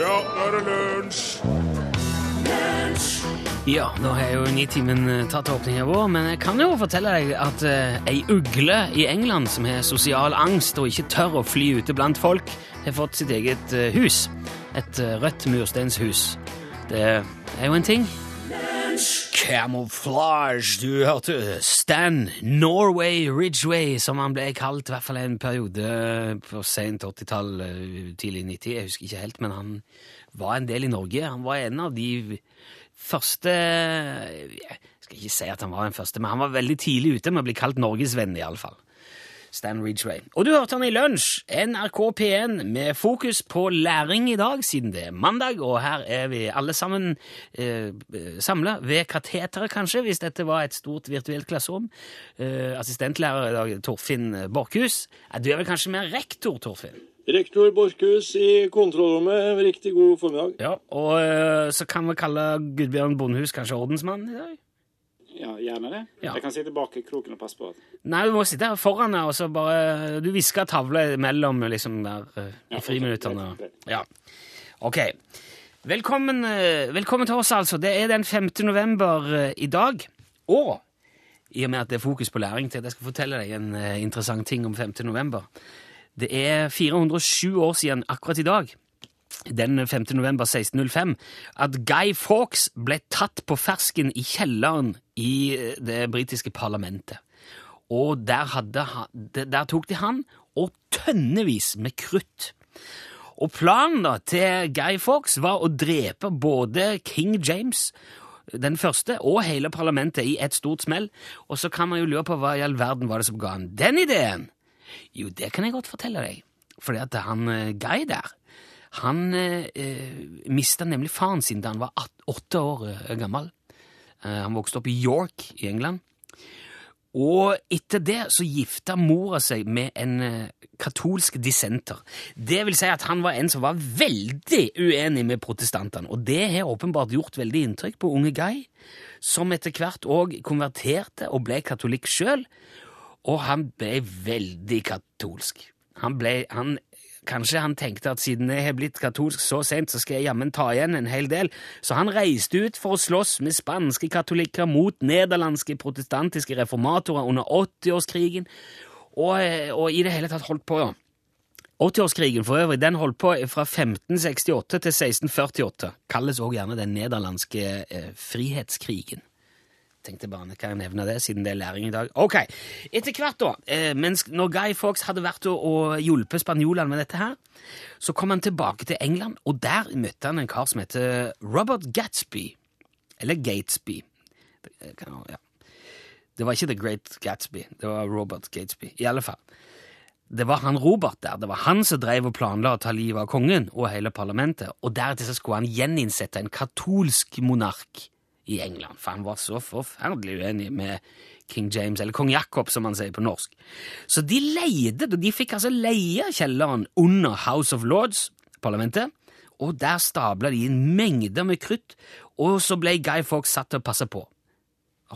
Ja, nå er det lunsj! Ja, nå har jo Nitimen eh, tatt åpninga vår, men jeg kan jo fortelle deg at uh, ei ugle i England som har sosial angst og ikke tør å fly ute blant folk, har fått sitt eget uh, hus. Et uh, rødt mursteinshus. Det er jo en ting. Camouflage, du hørte Stan Norway Ridgeway, som han ble kalt i hvert fall en periode på sent 80-tall, tidlig 90, jeg husker ikke helt, men han var en del i Norge. Han var en av de første Jeg skal ikke si at han var den første, men han var veldig tidlig ute med å bli kalt norgesvenn, iallfall. Stan Ridgway. Og du hørte han i Lunsj, NRK P1, med fokus på læring i dag, siden det er mandag, og her er vi alle sammen eh, samla ved kateteret, kanskje, hvis dette var et stort virtuelt klasserom. Eh, assistentlærer i dag, Torfinn Borchhus. Du er vel kanskje mer rektor, Torfinn? Rektor Borchhus i kontrollrommet, riktig god formiddag. Ja, Og eh, så kan vi kalle Gudbjørn Bondhus kanskje ordensmann i dag? Ja, gjerne det. Ja. Jeg kan sitte bak i kroken og passe på Nei, du må sitte her foran her, og så bare Du hvisker tavle mellom liksom der eh, i Ja, friminuttene. Ja. Ok. Velkommen, eh, velkommen til oss, altså. Det er den 5. november eh, i dag. Og i og med at det er fokus på læring til at jeg skal fortelle deg en interessant ting om 5. november. Det er 407 år siden akkurat i dag, den 5. november 1605, at Guy Fawkes ble tatt på fersken i kjelleren i eh, det britiske parlamentet. Og der, hadde, der tok de han og tønnevis med krutt. Og planen da til Guy Fawkes var å drepe både King James den første og hele parlamentet i et stort smell. Og så kan man jo lure på hva i all verden var det som ga han den ideen? Jo, det kan jeg godt fortelle deg. Fordi at han eh, Guy der, han eh, mista nemlig faren sin da han var åtte år eh, gammel. Eh, han vokste opp i York i England. Og etter det så gifta mora seg med en eh, katolsk dissenter. Det vil si at han var en som var veldig uenig med protestantene, og det har åpenbart gjort veldig inntrykk på unge Guy, som etter hvert òg konverterte og ble katolikk sjøl, og han ble veldig katolsk. Han ble, han, kanskje han tenkte at siden jeg har blitt katolsk så sent, så skal jeg jammen ta igjen en hel del, så han reiste ut for å slåss med spanske katolikker mot nederlandske protestantiske reformatorer under 80-årskrigen, og, og i det hele tatt holdt på, ja. 80-årskrigen for øvrig, den holdt på fra 1568 til 1648. Kalles også gjerne den nederlandske eh, frihetskrigen. Tenkte bare, kan jeg nevne det, siden det er læring i dag. Ok, etter hvert da, eh, mens når Guy Fawkes hadde vært og, hjulpet spanjolene med dette her, så kom han tilbake til England, og der møtte han en kar som heter Robert Gatsby. Eller Gatesby. Ja. det var ikke The Great Gatsby, det var Robert Gatesby. I alle fall. Det var han Robert der. Det var han som drev og planla å ta livet av kongen og hele parlamentet, og deretter så skulle han gjeninnsette en katolsk monark i England, for han var så forferdelig uenig med King James, eller kong Jakob, som han sier på norsk. Så de leide, de fikk altså leie kjelleren under House of Lords, parlamentet, og der stabla de inn mengder med krutt, og så ble Guy Fawkes satt til å passe på.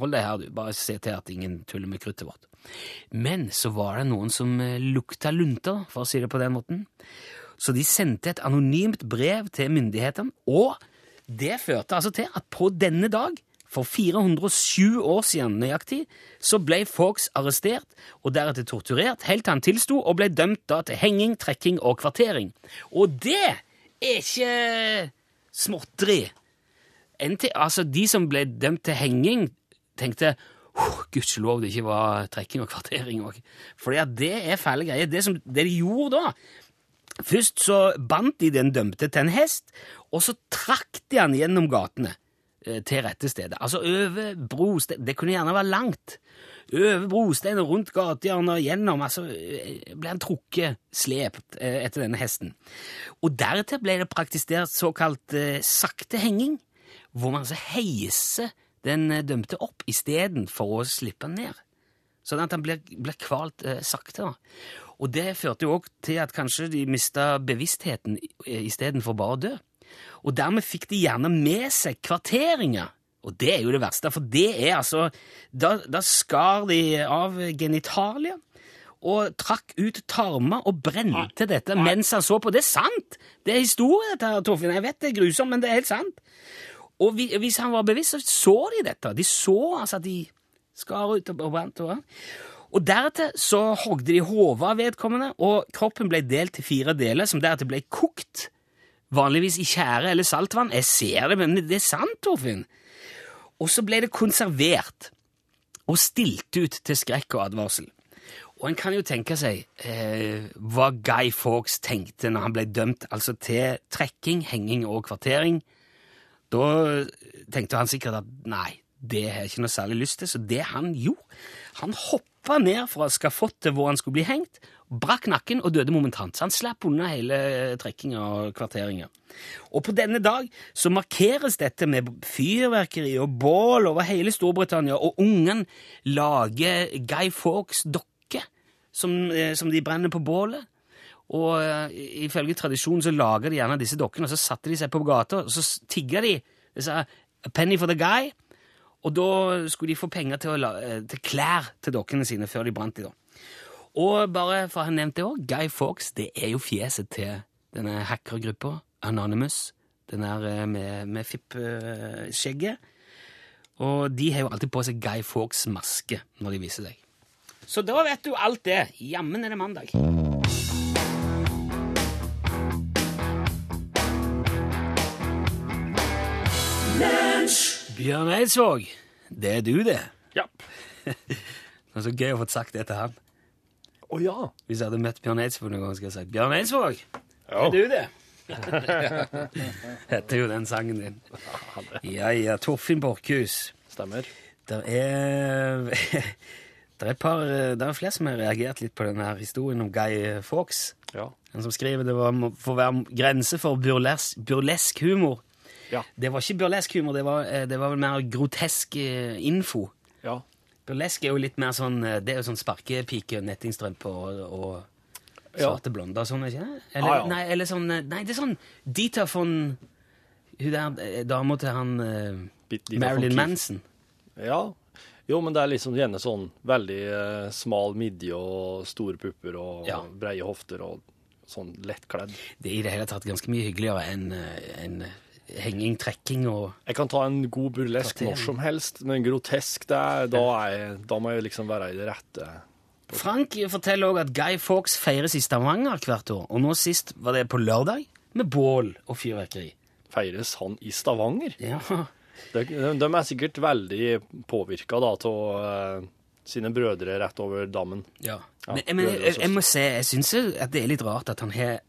Hold deg her, du. Bare se til at ingen tuller med kruttet vårt. Men så var det noen som eh, lukta lunter, for å si det på den måten. Så de sendte et anonymt brev til myndighetene, og det førte altså til at på denne dag, for 407 år siden nøyaktig, så ble Fawkes arrestert og deretter torturert, helt til han tilsto og ble dømt da til henging, trekking og kvartering. Og det er ikke småtteri. Altså, de som ble dømt til henging, tenkte «Huh, Gudskjelov det ikke var trekking og kvartering òg. For det er fæle greier. Det, som, det de gjorde da Først så bandt de den dømte til en hest, og så trakk de han gjennom gatene eh, til rette stedet. Altså over brostein Det kunne gjerne være langt. Over brostein og rundt gatehjørner gjennom. Altså eh, ble han trukket, slept, eh, etter denne hesten. Og deretter ble det praktisert såkalt eh, sakte henging, hvor man altså heiser den dømte opp istedenfor å slippe han ned. Sånn at han blir, blir kvalt eh, sakte. Og det førte jo òg til at kanskje de mista bevisstheten istedenfor bare å dø. Og dermed fikk de gjerne med seg kvarteringer. Og det er jo det verste, for det er altså Da, da skar de av genitalia, og trakk ut tarmer og brente dette mens han så på. Det er sant! Det er historie, dette, Torfinn. Jeg vet det er grusomt, men det er helt sant. Og vi, hvis han var bevisst, så så de dette. De så altså at de skar ut og brant. Og, og deretter så hogde de hodet av vedkommende, og kroppen ble delt til fire deler, som deretter ble kokt. Vanligvis i tjære eller saltvann. Jeg ser det, men det er sant, Torfinn. Og så ble det konservert og stilt ut til skrekk og advarsel. Og en kan jo tenke seg eh, hva Guy Fawkes tenkte når han ble dømt altså til trekking, henging og kvartering. Da tenkte han sikkert at nei, det har jeg ikke noe særlig lyst til, så det han gjorde Han hoppa ned fra skafottet hvor han skulle bli hengt, brakk nakken og døde momentant. Så han slapp unna hele trekkinga og kvarteringa. Og på denne dag så markeres dette med fyrverkeri og bål over hele Storbritannia, og ungen lager Guy Fawkes dokke som, eh, som de brenner på bålet. Og uh, ifølge tradisjonen så lager de gjerne disse dokkene, og så satte de seg på gata, og så tigga de. De sa 'a penny for the guy', og da skulle de få penger til, la, eh, til klær til dokkene sine før de brant de da. Og bare for å ha nevnt det òg, Guy Fawkes det er jo fjeset til denne hackergruppa, Anonymous. Den der eh, med, med fippskjegget. Og de har jo alltid på seg Guy Fawkes maske når de viser seg. Så da vet du alt det. Jammen er det mandag. Bjørn Eidsvåg, det er du, det. Ja. Det er så gøy å få sagt det til han. Å ja. Hvis jeg hadde møtt Bjørn Eidsvåg noen gang, skulle jeg sagt Bjørn Eidsvåg, Ja. er du det? Dette er jo den sangen din. Ja, ja. Torfinn Borchhus. Stemmer. Det er Det er, par, det er flere som har reagert litt på denne historien om Guy Fawkes. Ja. Han som skriver det var for får være grense for burlesk, burlesk humor. Ja. Det var ikke burlesk humor, det var, eh, det var vel mer grotesk eh, info. Ja. Burlesk er jo litt mer sånn eh, Det er jo sånn sparkepike, nettingstrømpe og, og Ja. svarte blonder og sånn, ikke det? Eller, ah, ja. Nei, eller sånn eh, Nei, det er sånn Dita von Hun der eh, dama til han Dita Marilyn Manson. ja. Jo, men det er liksom gjerne sånn veldig eh, smal midje og store pupper og Ja. breie hofter og sånn lettkledd. Det er i det hele tatt ganske mye hyggeligere enn enn henging, trekking og Jeg kan ta en god burlesk når som helst, men grotesk, det er, da, er da må jeg liksom være i det rette. Frank forteller òg at Guy Fawkes feires i Stavanger hvert år, og nå sist var det på lørdag, med bål og fyrverkeri. Feires han i Stavanger? Ja, De, de, de er sikkert veldig påvirka av uh, sine brødre rett over dammen. ja. Ja, Men, men brødre jeg, jeg må se, jeg syns at det er litt rart at han har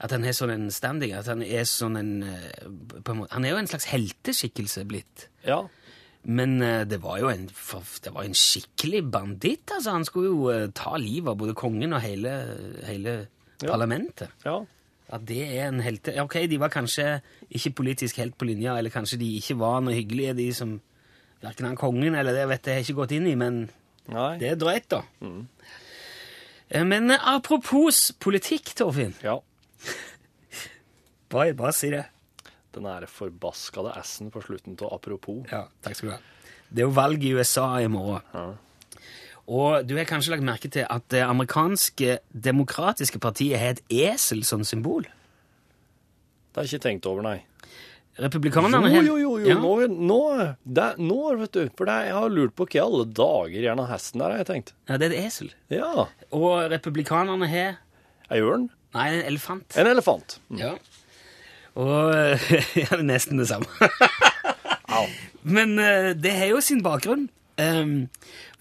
at han har sånn en standing, at han er sånn en, eh, på en måte, Han er jo en slags helteskikkelse blitt. Ja. Men eh, det var jo en, det var en skikkelig banditt. altså Han skulle jo eh, ta livet av både kongen og hele, hele Ja. parlamentet. ja. At det er en helte... Ok, de var kanskje ikke politisk helt på linja, eller kanskje de ikke var noe hyggelige, de som Verken han kongen eller det vet jeg har ikke gått inn i, men Nei. det er drøyt, da. Mm. Men apropos politikk, Torfinn. Ja. Bare, bare si det. Den der forbaskede S-en på slutten av apropos. Ja, takk skal du ha. Det er jo valg i USA i morgen. Ja. Og du har kanskje lagt merke til at det amerikanske demokratiske partiet har et esel som symbol? Det har jeg ikke tenkt over, nei. Republikanerne Jo, jo, jo, jo. Ja. Nå, nå, det, nå, vet du. For det, jeg har lurt på hva i alle dager gjerne hesten der, har jeg tenkt. Ja, det er et esel. Ja. Og republikanerne har Ei ørn? Nei, en elefant. En elefant. Ja. Og Ja, det er nesten det samme. Men eh, det har jo sin bakgrunn. Um,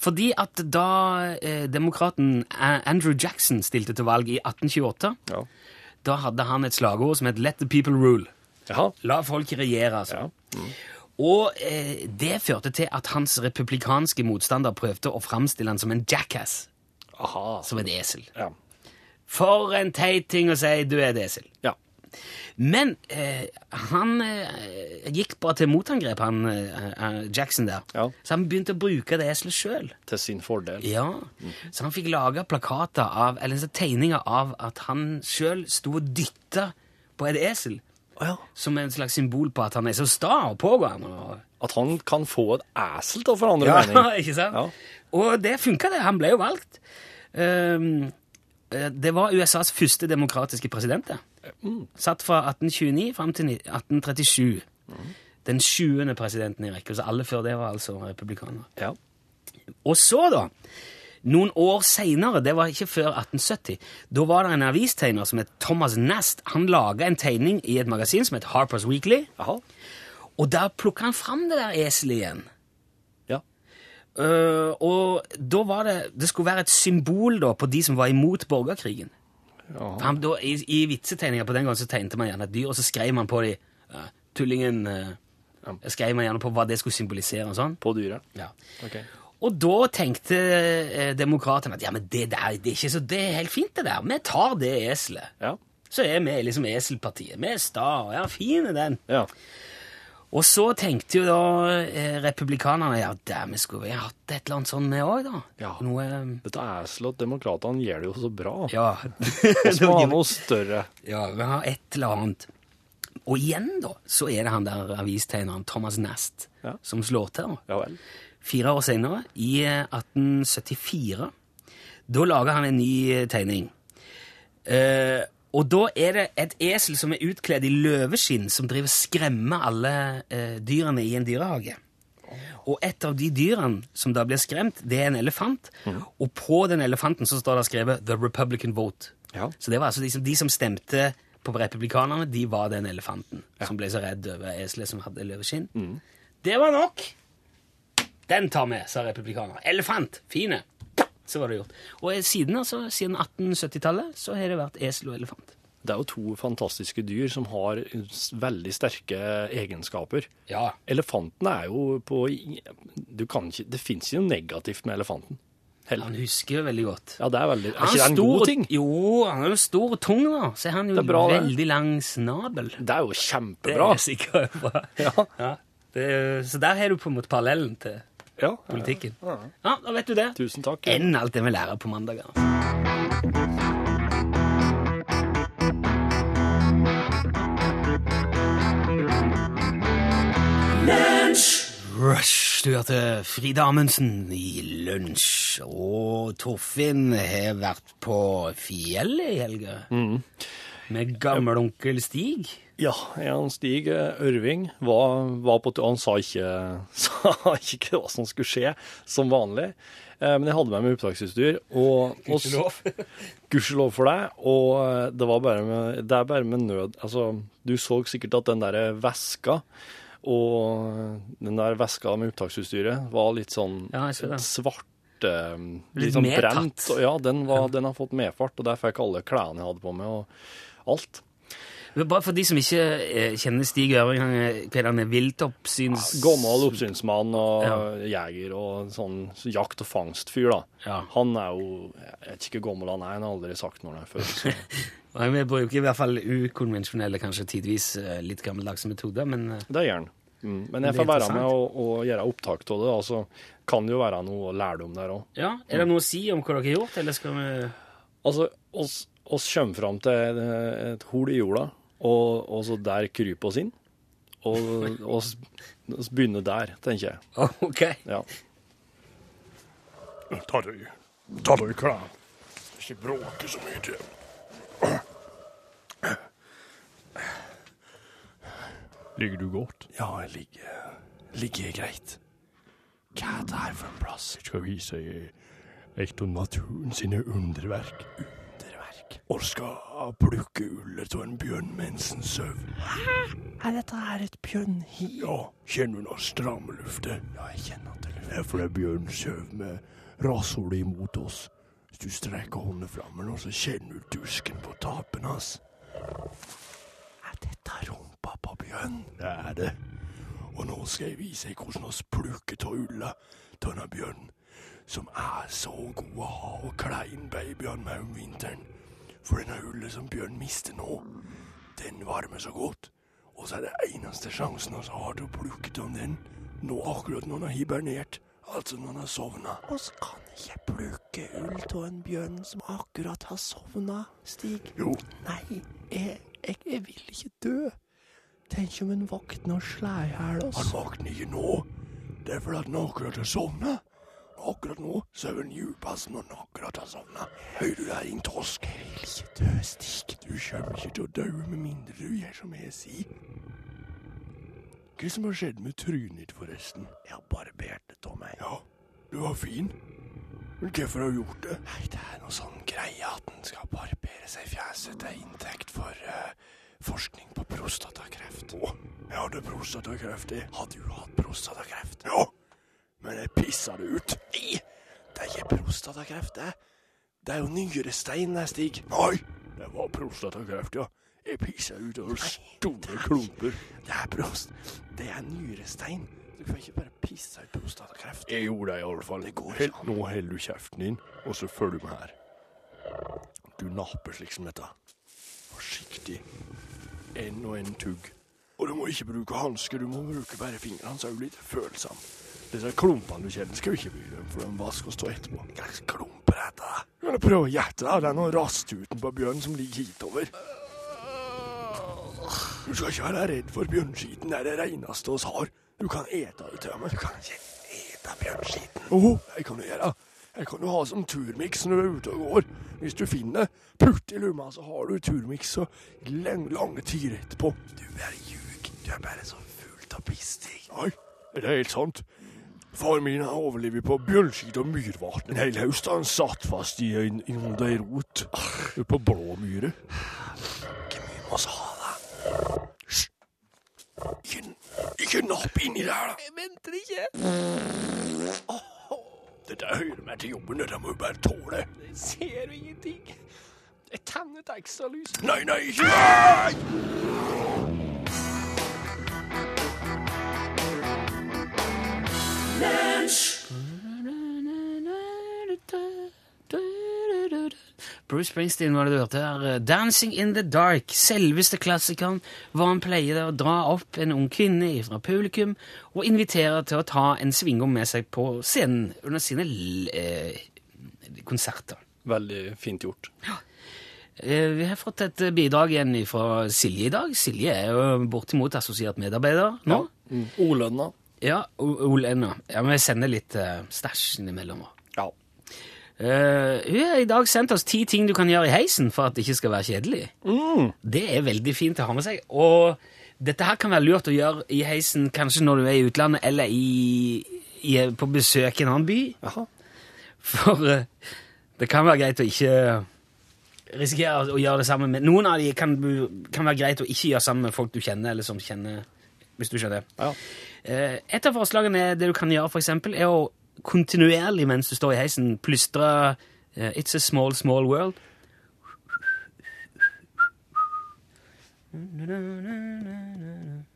fordi at da eh, demokraten Andrew Jackson stilte til valg i 1828, Ja. da hadde han et slagord som het 'Let the people rule'. Jaha. La folk regjere, altså. Ja. Og eh, det førte til at hans republikanske motstander prøvde å framstille han som en jackass, Aha. som et esel. Ja. For en teit ting å si, du er et esel. ja. Men eh, han eh, gikk bare til motangrep, han eh, eh, Jackson der. Ja. Så han begynte å bruke det eselet sjøl. Til sin fordel. Ja. Så han fikk laga plakater av, eller så tegninger av at han sjøl sto og dytta på et esel. Å ja. Som en slags symbol på at han er så sta og pågående. Og, At han kan få et esel til å forandre ja, mening. ikke sant? Ja. Og det funka, det. Han ble jo valgt. Eh, det var USAs første demokratiske president. Satt fra 1829 fram til 1837. Den sjuende presidenten i rekke. Så alle før det var altså republikanere. Ja. Og så, da, noen år seinere, det var ikke før 1870, da var det en avistegner som het Thomas Nast. Han laga en tegning i et magasin som het Harper's Weekly, Aha. og der plukka han fram det der eselet igjen. Ja. Eh, og da var det Det skulle være et symbol da på de som var imot borgerkrigen. Jaha. Han, da, I i vitsetegninger på den gangen så tegnte man gjerne et dyr, og så skrev man på de uh, Tullingen eh, skrev man gjerne på hva det skulle symbolisere. og sånn. På dyret. Ja. Okay. Og da tenkte eh, demokratene at ja, men det der det er ikke så, det er helt fint, det der. Vi tar det eselet. Ja. Så er vi liksom eselpartiet. Vi er sta. Ja, fin er den. Ja. Og så tenkte jo da eh, republikanerne ja, vi skulle vi hatt et eller annet sånt med òg, da. Ja. Noe eh, Dette og demokratene gjør det jo så bra. Ja. Vi må ha noe større. Ja, vi har et eller annet. Og igjen, da, så er det han der avistegneren Thomas Nast Ja. som slår til. da. Ja vel. Fire år senere, i eh, 1874, da lager han en ny eh, tegning. Eh, og da er det et esel som er utkledd i løveskinn, som driver skremmer alle eh, dyrene i en dyrehage. Og et av de dyrene som da blir skremt, det er en elefant. Og på den elefanten så står det skrevet 'The Republican Vote'. Ja. Så det var altså de som, de som stemte på republikanerne, de var den elefanten som ble så redd over eselet som hadde løveskinn. Det var nok! Den tar vi, sa republikanerne. Elefant! Fine! Så var det gjort. Og siden, altså, siden 1870-tallet så har det vært esel og elefant. Det er jo to fantastiske dyr som har veldig sterke egenskaper. Ja. Elefanten er jo på du kan ikke, Det fins ikke noe negativt med elefanten. Heller. Han husker jo veldig godt. Ja, det er veldig Er ikke det en stor- god ting? Jo, han er jo stor og tung, da. Så han jo bra, det. veldig lang snabel. Det er jo kjempebra. Det er sikkert bra. Ja. Ja. Det, så der har du på en måte parallellen til Ja. politikken. Ja, da vet du det. Tusen takk. Enn alt det vi lærer på mandager. Rush, du hørte Frida Amundsen i lunsj. Og Torfinn har vært på fjellet i helga. Med gammelonkel Stig. Ja, Jan Stig eh, Ørving var, var på Han sa ikke, sa ikke hva som skulle skje, som vanlig. Eh, Men jeg hadde med meg opptaksutstyr. Og, Gudskjelov. Gudskjelov for deg. Og eh, det, var bare med, det er bare med nød Altså, du så sikkert at den der veska og den der veska med opptaksutstyret var litt sånn Ja, svart Litt Litt sånn medtatt. brent. Ja, den, var, den har fått medfart, og der fikk alle klærne jeg hadde på meg, og alt. Bare for de som ikke eh, kjenner Stig Ørving, han er, hva er det han er viltoppsyns... Gammel oppsynsmann og jeger og sånn jakt- og fangstfyr, da. Ja. Han er jo Jeg vet ikke hvor gammel han er, han har aldri sagt noe der før. Så. Og Vi bruker i hvert fall ukonvensjonelle, kanskje tidvis eh, litt gammeldagse metoder, men eh, Det gjør han. Mm. Men Det jeg er får være interessant. med og, og gjøre opptak av det. Altså, kan det jo være noe lærdom der òg. ja. Er det noe å si om hva dere har gjort, eller skal vi Altså, oss, oss kommer fram til et, et hull i jorda, og, og så der kryper oss inn. Og oss begynner der, tenker jeg. OK. Ja. Ta deg, ta deg klær. Ikke bråke så mye. til. Ligger du godt? ja, jeg ligger, ligger greit. Hva er det her for en plass? Jeg skal vise deg et av naturen sine underverk. Underverk. Og skal plukke ullet av en bjørn mens den sover. Er dette her et bjørnhi? Ja, kjenner du noe stramme luftet? Ja, jeg kjenner til det. Det er fordi bjørnen sover med rasolet imot oss. Hvis du strekker hånda fram nå, så kjenner du dusken på tapen hans. Er dette rumpa på bjørnen? Det er det. Og nå skal jeg vise deg hvordan vi plukker av ulla av denne bjørnen, som er så god å ha og klein babyene med om vinteren. For denne hullet som bjørn mister nå, den varmer så godt. Og så er det eneste sjansen vi har til å plukke av den, nå akkurat når han har hibernert, altså når han har sovna. Oss kan ikke plukke ull av en bjørn som akkurat har sovna, Stig. Jo, Nei, jeg, jeg, jeg vil ikke dø. Tenk om en våkner og slår i hjel han oss. våkner ikke nå. Det er fordi han akkurat har sovna. Akkurat nå sover han djupest når han akkurat har sovna. Hører du det, din tosk? Jeg stikk. Du kommer ikke til å dø med mindre du gjør som jeg sier. Hva som har skjedd med trynet ditt, forresten? Jeg har barbert det av meg. Ja, du var fin. Men hvorfor har du gjort det? Nei, det er noe sånn greie at en skal barbere seg i fjeset til inntekt for uh, forskning på prostatakreft. Å, jeg hadde prostatakreft, jeg. Har du hatt prostatakreft? Ja, men jeg pissa det ut. Nei, det er ikke prostatakreft, det. Det er jo nyrestein, det, Stig. Nei, det var prostatakreft, ja. Jeg pissa ut over store klumper. Det er prost. Det er nyrestein. Du kan ikke bare pisse ut prostatakreft. Jeg gjorde det i alle fall. Det Nå holder du kjeften din, og så følger du med her. Du napper slik som dette. Forsiktig. En og en tugg. Og du må ikke bruke hansker, du må bruke bare fingrene, så er du litt følsom. Disse klumpene du kjenner, skal du ikke bry deg om, for de vasker og står etterpå. Hva slags klump er dette? Kan du prøve å gjette? Det er noe rastuten på bjørn som ligger hitover. Du skal ikke være redd for bjørnskiten. Det er det reneste oss har. Du kan ete det til meg. Du kan ikke ete bjørnskiten. Jo, det kan du gjøre. Jeg kan du ha som turmiks når du er ute og går. Hvis du finner putt i lomma, så har du turmiks så lang, lange tider etterpå. Du er ljug. Du er bare så fullt av piss, Stig. Nei, det er helt sant. Far min har overlevet på bjørnskit og myrvann. En hel høst har han satt fast i en, i en ei rot på blåmyre. Ikke mye må vi ha, da? Hysj. Ikke, ikke napp inni der, da. Jeg venter ikke. Dette hører meg til jobben, dette må du bare tåle. Jeg ser jo ingenting. Jeg tenner et ekstra lys. Nei, nei, ikke Nei! Bruce Springsteen var det du hørte her. 'Dancing in the Dark', selveste klassikeren, hvor han pleier å dra opp en ung kvinne fra publikum og invitere til å ta en svingom med seg på scenen under sine eh, konserter. Veldig fint gjort. Ja. Vi har fått et eh, bidrag igjen fra Silje i dag. Silje er jo bortimot assosiert medarbeider nå. Mm. Olønna. Ja, Ole Enna. Ja, men vi sender litt uh, stæsj innimellom. Ja. Uh, hun har i dag sendt oss ti ting du kan gjøre i heisen for at det ikke skal være kjedelig. Det er veldig fint å ha med seg. Og dette her kan være lurt å gjøre i heisen kanskje når du er i utlandet eller i, i, på besøk i en annen by. Aha. For uh, det kan være greit å ikke risikere å gjøre det sammen med Noen av de kan, kan være greit å ikke gjøre sammen med folk du kjenner, eller som kjenner Hvis du skjønner. Ja. Eh, Et av forslagene er det du kan gjøre, for eksempel, er å kontinuerlig mens du står i heisen, plystre eh, It's a small, small world.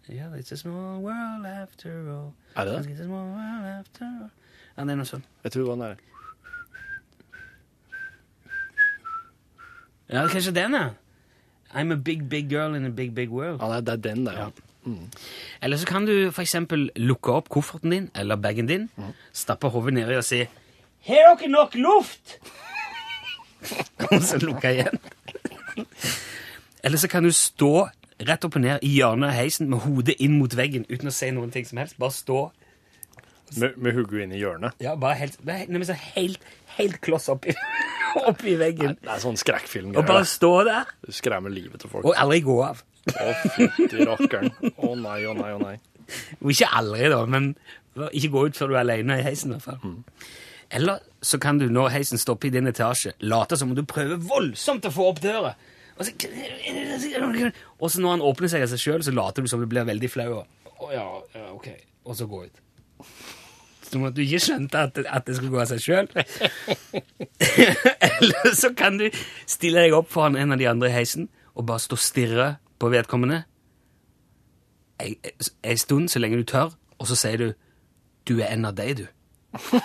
Yeah, it's a small world after all. Er det det? Ja, det er noe sånt. Jeg tror han er den der. Ja, kanskje den, ja. I'm a big, big girl in a big, big world. Ja, det er den der, ja. Eller så kan du eksempel lukke opp kofferten din, eller bagen din, stappe hovedet nedi og si Har dere nok luft? og så lukke igjen. Eller så kan du stå rett opp og ned i hjørnet av heisen med hodet inn mot veggen uten å si noen ting som helst. Bare stå Med, med hodet inn i hjørnet. ja, bare helt, helt, helt kloss oppi, oppi veggen. Det er sånn skrekkfilm. Og bare stå der, Du skremmer livet til folk. og aldri gå av. Å, fytti rakkeren. Å nei, å nei, å nei. Og ikke aldri, da, men ikke gå ut før du er alene i heisen. i hvert fall. Eller så kan du, når heisen stopper i din etasje, late som om du prøver voldsomt å få opp døra. Og så, og så når han åpner seg av seg sjøl, så later du som du blir veldig flau. og, ja, ja, ok. Og så gå ut. Som at du ikke skjønte at, at det skulle gå av seg sjøl. Eller så kan du stille deg opp foran en av de andre i heisen og bare stå og stirre på vedkommende En stund, så lenge du tør, og så sier du 'du er en av deg, du'.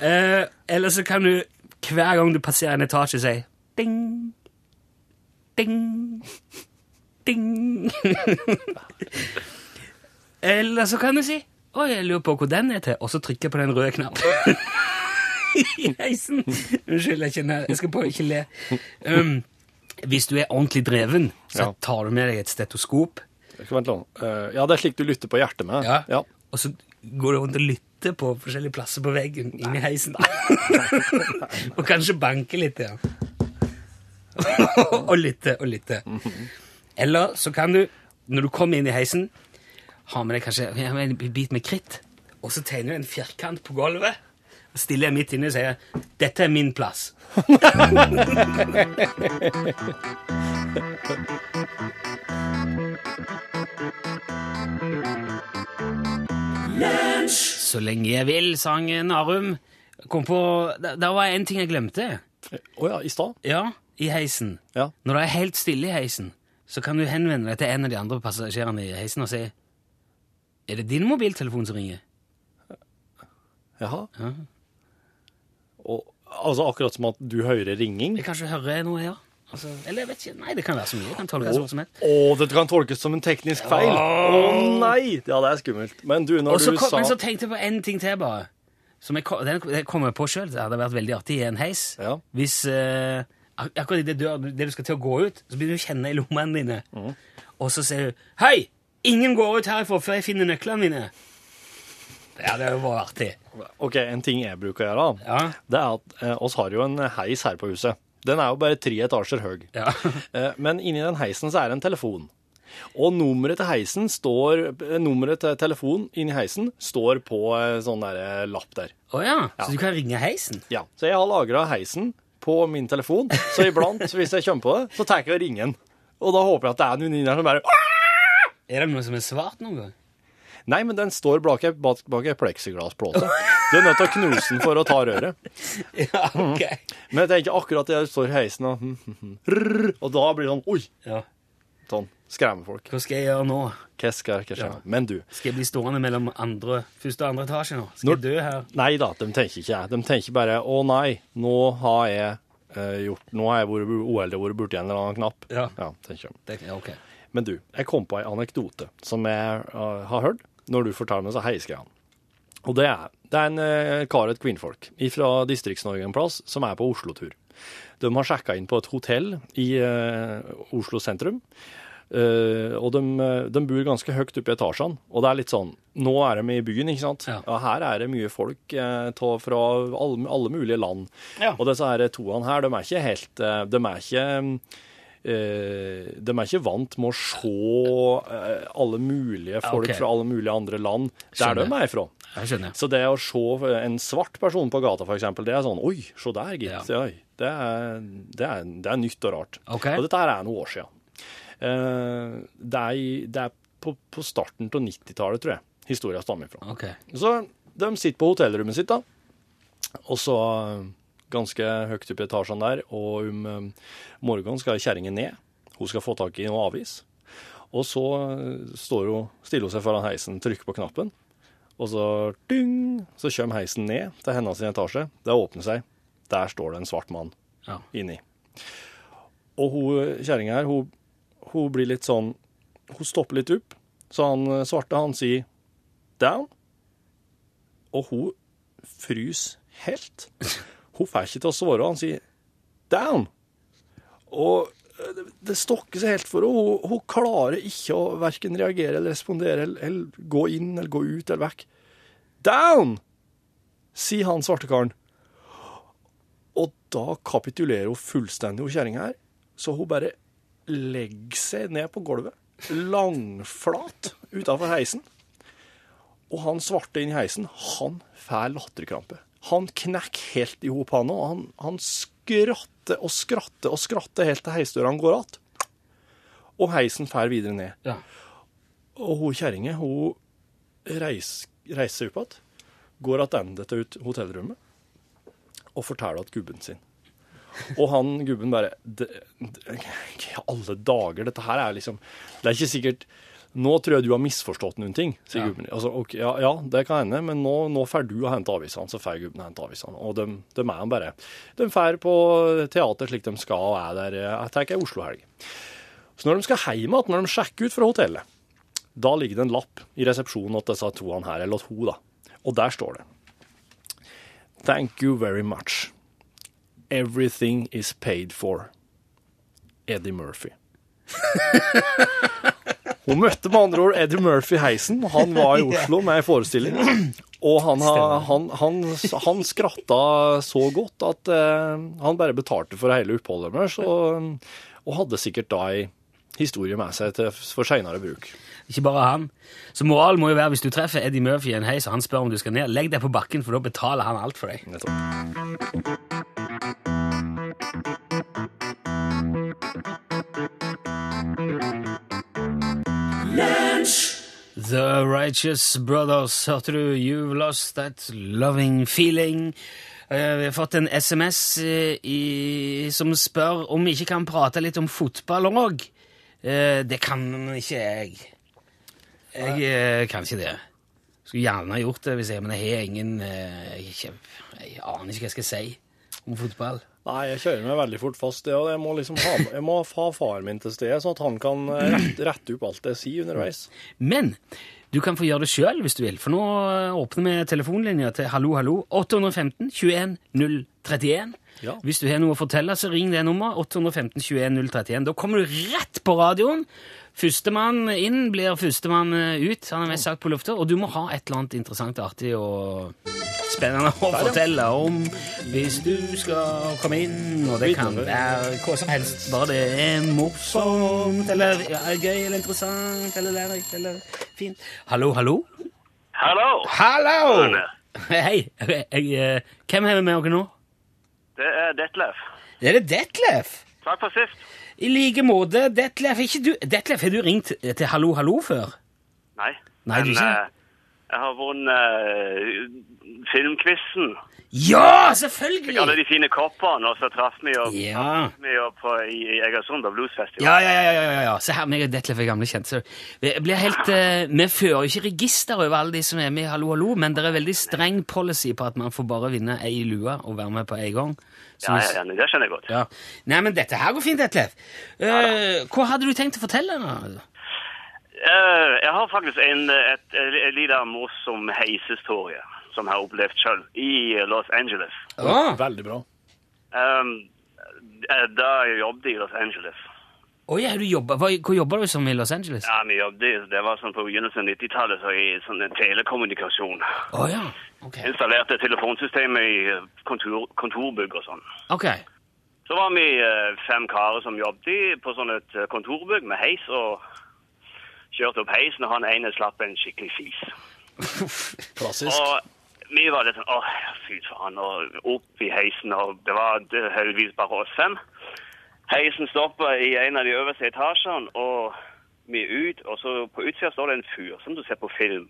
eh, eller så kan du hver gang du passerer en etasje, si 'ding, ding, ding'. eller så kan du si 'å, jeg lurer på hvor den er til', og så trykker jeg på den røde knappen. I heisen. Unnskyld, jeg, kjenner, jeg skal bare ikke le. Um, hvis du er ordentlig dreven, så tar du med deg et stetoskop. Vent litt. Uh, ja, det er slik du lytter på hjertet med. Ja. ja. og så går du rundt og lytter på forskjellige plasser på veggen inni heisen. og kanskje banke litt, ja. og lytte og lytte. Eller så kan du, når du kommer inn i heisen, ha med deg kanskje har med en bit med kritt, og så tegner du en firkant på gulvet. Og stiller jeg midt inne og sier 'Dette er min plass'. Så lenge jeg vil, sang Narum. Kom på, der var en ting jeg glemte. Å ja, i stad? Ja, i heisen. Ja. Når det er helt stille i heisen, så kan du henvende deg til en av de andre passasjerene i heisen og si Er det din mobiltelefon som ringer? Jaha. Ja. Og, altså akkurat som at du hører ringing? Jeg kanskje hører noe, ja. Altså, eller jeg vet ikke. Nei, det kan være så mye. Det kan tolkes som helst. å, dette kan tolkes som en teknisk feil! Å nei! Ja, det er skummelt. Men du, når Også du kom, sa men så tenkte jeg på en ting til, bare. Som jeg, den den kom jeg på sjøl. Det hadde vært veldig artig i en heis. Ja. Hvis uh, akkurat idet dør, det du skal til å gå ut, så begynner du å kjenne i lommene dine. mm. Og så sier du 'Hei! Ingen går ut herifra før jeg finner nøklene mine'. Ja, det hadde vært artig. Ok, en ting jeg bruker å gjøre, da, Ja. det er at eh, oss har jo en heis her på huset. Den er jo bare tre etasjer høy. Ja. Eh, men inni den heisen så er det en telefon. Og nummeret til heisen står eh, Nummeret til telefonen inni heisen står på eh, sånn der eh, lapp der. Å ja. Ja. Så du kan ringe heisen? Ja. Så jeg har lagra heisen på min telefon, så iblant, hvis jeg kommer på det, så tar jeg og ringer den. Og da håper jeg at det er noen inni der som bare Er det noe som er svart noen gang? Nei, men den står bak ei bak, ei pleksiglassplate. Du er nødt til å knuse den for å ta røret. Ja, ok. Men jeg tenker akkurat det står i heisen og hm, rrr, Og da blir det sånn Oi! Ja. Sånn. Skremmer folk. Hva skal jeg gjøre nå? Hva skal hva skjer? Men du. Skal jeg bli stående mellom andre, første og andre etasje nå? Skal Når- jeg dø her? Nei da, de tenker ikke jeg. De tenker bare Å nei, nå har jeg uh, gjort Nå har jeg vært uheldig og vært borti en eller annen knapp. Ja. ja tenker jeg. Det, ja, ok. Men du, jeg kom på ei anekdote som jeg uh, har hørt når du forteller meg så heiskreia. Og det er, det er en uh, kar et kvinnfolk fra Distrikts-Norge en plass som er på Oslo-tur. De har sjekka inn på et hotell i uh, Oslo sentrum. Uh, og de, de bor ganske høyt oppe i etasjene. Og det er litt sånn Nå er de i byen, ikke sant? Ja. her er det mye folk uh, ta fra alle, alle mulige land. Ja. Og disse her toene her, de er ikke helt De er ikke de er ikke vant med å se eh, alle mulige folk okay. fra alle mulige andre land der de er ifra. Så det å se en svart person på gata, eksempel, det er sånn Oi, se der, gitt. Ja. Det, er, det, er, det er nytt og rart. Okay. Og dette her er noen år siden. Eh, det er, det er på, på starten av 90-tallet, tror jeg, historien stammer fra. Okay. Så de sitter på hotellrommet sitt, da. Og så eh, ganske høyt oppe i etasjene der, og om eh, morgenen skal kjerringa ned. Hun skal få tak i noe avis. Og så eh, står hun, stiller hun seg foran heisen, trykker på knappen. Og så dyng, så kommer heisen ned til hennes etasje. Det åpner seg. Der står det en svart mann Ja. inni. Og hun kjerringa her, hun, hun blir litt sånn Hun stopper litt opp. Så han eh, svarte, han sier down. Og hun fryser helt. Hun får ikke til å svare. Han sier down. Og eh, det stokker seg helt for henne. Hun, hun klarer ikke å verken reagere eller respondere eller, eller gå inn eller gå ut eller vekk. Down! sier han svarte karen. Og da kapitulerer hun fullstendig, hun kjerringa her. Så hun bare legger seg ned på gulvet, langflat utafor heisen. Og han svarte inn i heisen, han får latterkrampe. Han knekker helt i hop, han òg. Han, han skratter og skratter og skratter helt til heisdøra går att. Og heisen fer videre ned. Ja. Og hun kjerringa, hun reiser, reiser opp igjen, går tilbake til ut hotellrommet og forteller at gubben sin. Og han gubben bare I alle dager, dette her er liksom Det er ikke sikkert Nå tror jeg du har misforstått noen ting, sier Ja. gubben. Altså, ok, ja, ja, det kan hende, men nå, nå får du å hente avisene, så får gubben hente avisene. Og de, de er han bare De drar på teater slik de skal, og er der Jeg tar ei Oslo-helg. Så når de skal hjem igjen, når de sjekker ut fra hotellet, da ligger det en lapp i resepsjonen til disse to her, eller til hun, da. Og der står det Thank you very much. Everything is paid for. Eddie Murphy. Hun møtte med andre ord Eddie Murphy Heisen. Han var i Oslo med ei forestilling. Og han, han, han, han skratta så godt at eh, han bare betalte for hele oppholdet deres, og, og hadde sikkert da ei historie med seg til, for seinere bruk. Ikke bare han. Så moralen må jo være hvis du treffer Eddie Murphy i en heis og han spør om du skal ned, legg deg på bakken, for da betaler han alt for deg. Nettopp. The Righteous Brothers, hørte du? You've lost that loving feeling. Eh, Vi har fått en SMS eh, i, som spør om vi ikke kan prate litt om fotball òg. Det kan ikke jeg. Jeg eh, kan ikke det. Skulle gjerne gjort det, hvis jeg, men jeg har ingen eh, jeg, jeg aner ikke hva jeg skal si om fotball. Nei, jeg kjører meg veldig fort fast. og Jeg må liksom ha, jeg må ha faren min til stede, sånn at han kan rette, rette opp alt jeg sier underveis. Men du kan få gjøre det sjøl hvis du vil, for nå åpner vi telefonlinja til Hallo, hallo. 815 21 031. Ja. Hvis du har noe å fortelle, så ring det nummeret. 815 21 031. Da kommer du rett på radioen. Førstemann inn blir førstemann ut, han er mest sagt på lufta. Og du må ha et eller annet interessant, artig og spennende å fortelle om hvis du skal komme inn. Og det kan være hva som helst. Bare det er morsomt, eller ja, gøy, eller interessant, eller lærerikt, eller fint. Hallo, hallo? Hallo! Hallo! Hei. Jeg, eh, hvem har vi med oss nå? Det er Detlef. Er det Detlef? Takk for sist. I like måte. Detlef, ikke du, Detlef, har du ringt til Hallo Hallo før? Nei. Nei, du Men, ikke? Eh, jeg har vunnet uh, filmquizen. Ja, selvfølgelig! Alle de fine koppene, og så traff vi jo, Ja. vi jo på, i, Egersund på Bluesfestival. Ja, ja, ja, ja, ja, ja. Se her, meg og Detlef er gamle kjente. Vi helt, eh, vi fører jo ikke register over alle de som er med i Hallo Hallo, men det er veldig streng policy på at man får bare vinne ei lue og være med på ei gang. Ja, ja, ja, det skjønner jeg godt. ja. Nei, men dette her går fint, Detlef. Eh, hva hadde du tenkt å fortelle? da? Eh, jeg har faktisk en, et, et, et lite morsom heishistorie som jeg har opplevd selv i Los Angeles. Ah. Veldig bra. Um, da jeg jobbet i Los Angeles. Å ja, du jobber, hva, hvor jobber du som i Los Angeles? Ja, vi jobbet, det var sånn på begynnelsen av 90-tallet, så i sånn en telekommunikasjon. Oh, ja, okay. Installerte telefonsystemet i eh, kontor, kontorbygg og sånn. Ok. Så var vi fem karer som jobbet på sånn et kontorbygg med heis, og kjørte opp heisen, og han ene slapp en skikkelig fis. Klassisk. Og vi var litt sånn, åh, fy faen, og opp i heisen, og det var heldigvis bare oss fem. Heisen stoppet i en av de øverste etasjene, og vi er ut, og så på utsida står det en fyr, som du ser på film,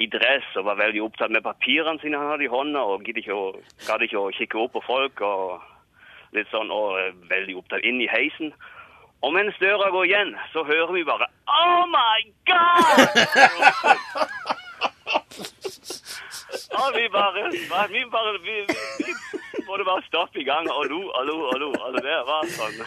i dress, og var veldig opptatt med papirene sine han hadde i hånda, og gadd ikke, å- ikke å kikke opp på folk, og litt sånn, og veldig opptatt inn i heisen. Og mens døra går igjen, så hører vi bare Oh my God! Og vi bare, vi bare vi, vi, vi måtte bare stoppe i gang og lo og lo og lo. Altså, det var sånn.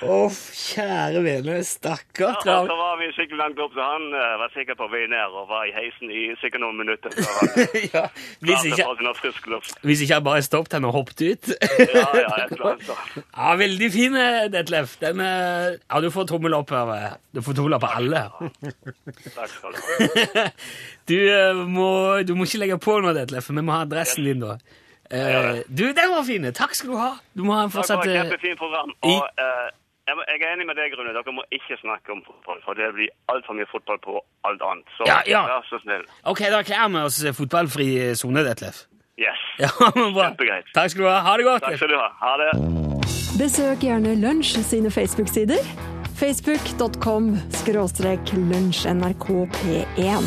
Å, kjære vene, stakkar. Og så var vi skikkelig langt opp, så han eh, var sikkert på vei ned og var i heisen i sikkert noen minutter. Så han ja, hvis, klarte ikke, å få frisk luft. hvis ikke jeg bare stoppet henne og hoppet ut. Ja, ja, et eller annet. Ja, veldig fin, eh, Detlef. Den, eh, ja, du får tommel opp her. eh. Du får tommel opp av alle. Takk skal du ha. Du, eh, må, du må ikke legge på noe, Detlef, for vi må ha adressen din da. Eh, du, den var fin. Takk skal du ha. Du må ha en Takk for et eh, kjempefint program. Og eh, jeg, er enig med deg, Rune. Dere må ikke snakke om fotball, for det blir altfor mye fotball på alt annet. Så Ja, ja. vær så snill. Ok, da erklærer vi oss fotballfri sone, Detlef. Yes. Ja, men bra. Kjempegreit. Takk skal du ha. Ha det godt. Takk skal du ha. Ha det. Besøk gjerne Lunsj sine Facebook-sider. Facebook.com skråstrek lunsjnrkp1.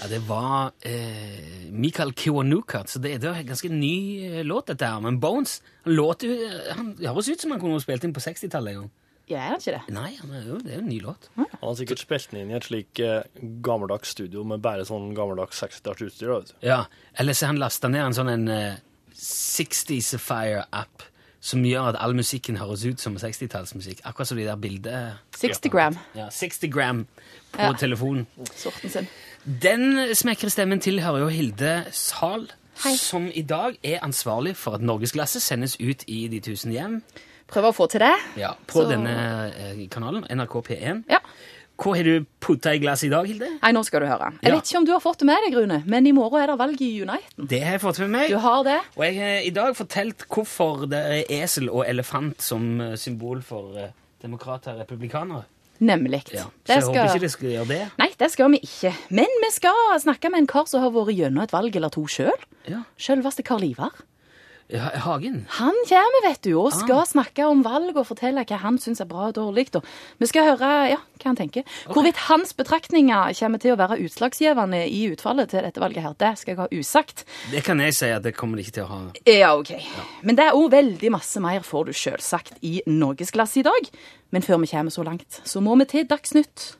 Ja, det var eh, Mikael Kiwanuka, så det, det var en ganske ny eh, låt dette her. Men Bones, han låter jo Han høres ut som han kunne spilt inn på 60-tallet en gang. Ja, er han ikke det? Nei, han er jo, det er jo en ny låt. Han har sikkert spilt den inn i et slik eh, gammeldags studio med bare sånn gammeldags 60-tallsutstyr. vet. Ja, Eller så har han lasta ned en sånn en eh, 60sifier-app som gjør at all musikken høres ut som 60-tallsmusikk. Akkurat som de der bildene 60 gram. Ja, 60 gram på Ja. telefonen. Sorten sin. Den smekre stemmen tilhører jo Hilde Sahl, Hei. som i dag er ansvarlig for at Norgesglasset sendes ut i de tusen hjem Prøver å få til det. ja, på Så- denne eh, kanalen, NRK P1. Ja. Hva har du putta i glasset i dag, Hilde? Nei, nå skal du høre. Jeg Ja. vet ikke om du har fått det med deg, Rune, men i morgen er det valg i Uniten. Det har jeg fått med meg. Du har det? Og jeg har i dag fortalt hvorfor det er esel og elefant som eh, symbol for eh, demokrater og republikanere. Nemlig. Ja. Så Det jeg håper ikke det skal gjøre det. Nei, det skal vi ikke. Men vi skal snakke med en kar som har vært gjennom et valg eller to sjøl. Ja. Selveste Karl Ivar. Ja, Hagen. Han kommer, vet du, og skal Ah. snakke om valg og fortelle hva han syns er bra og dårlig. Og vi skal høre ja, hva han tenker. Hvorvidt hans betraktninger kommer til å være utslagsgivende i utfallet til dette valget, her, det skal jeg ha usagt. Det kan jeg si at det kommer de ikke til å ha. Ja, ok. Men det er òg veldig masse mer får du selvsagt i Norgesglasset i dag. Men før vi kommer så langt, så må vi til Dagsnytt.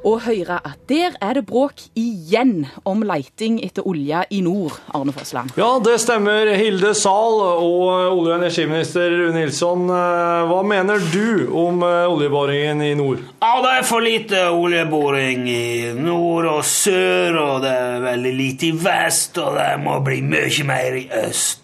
Og høre at der er det bråk igjen om leiting etter olje i nord, Arne Fossland. Ja, det stemmer. Hilde Zahl og olje- og energiminister Rune Nilsson. eh, Hva mener du om eh, oljeboringen i nord? Ja, det er for lite oljeboring i nord og sør, og det er veldig lite i vest, og det må bli mye mer i øst.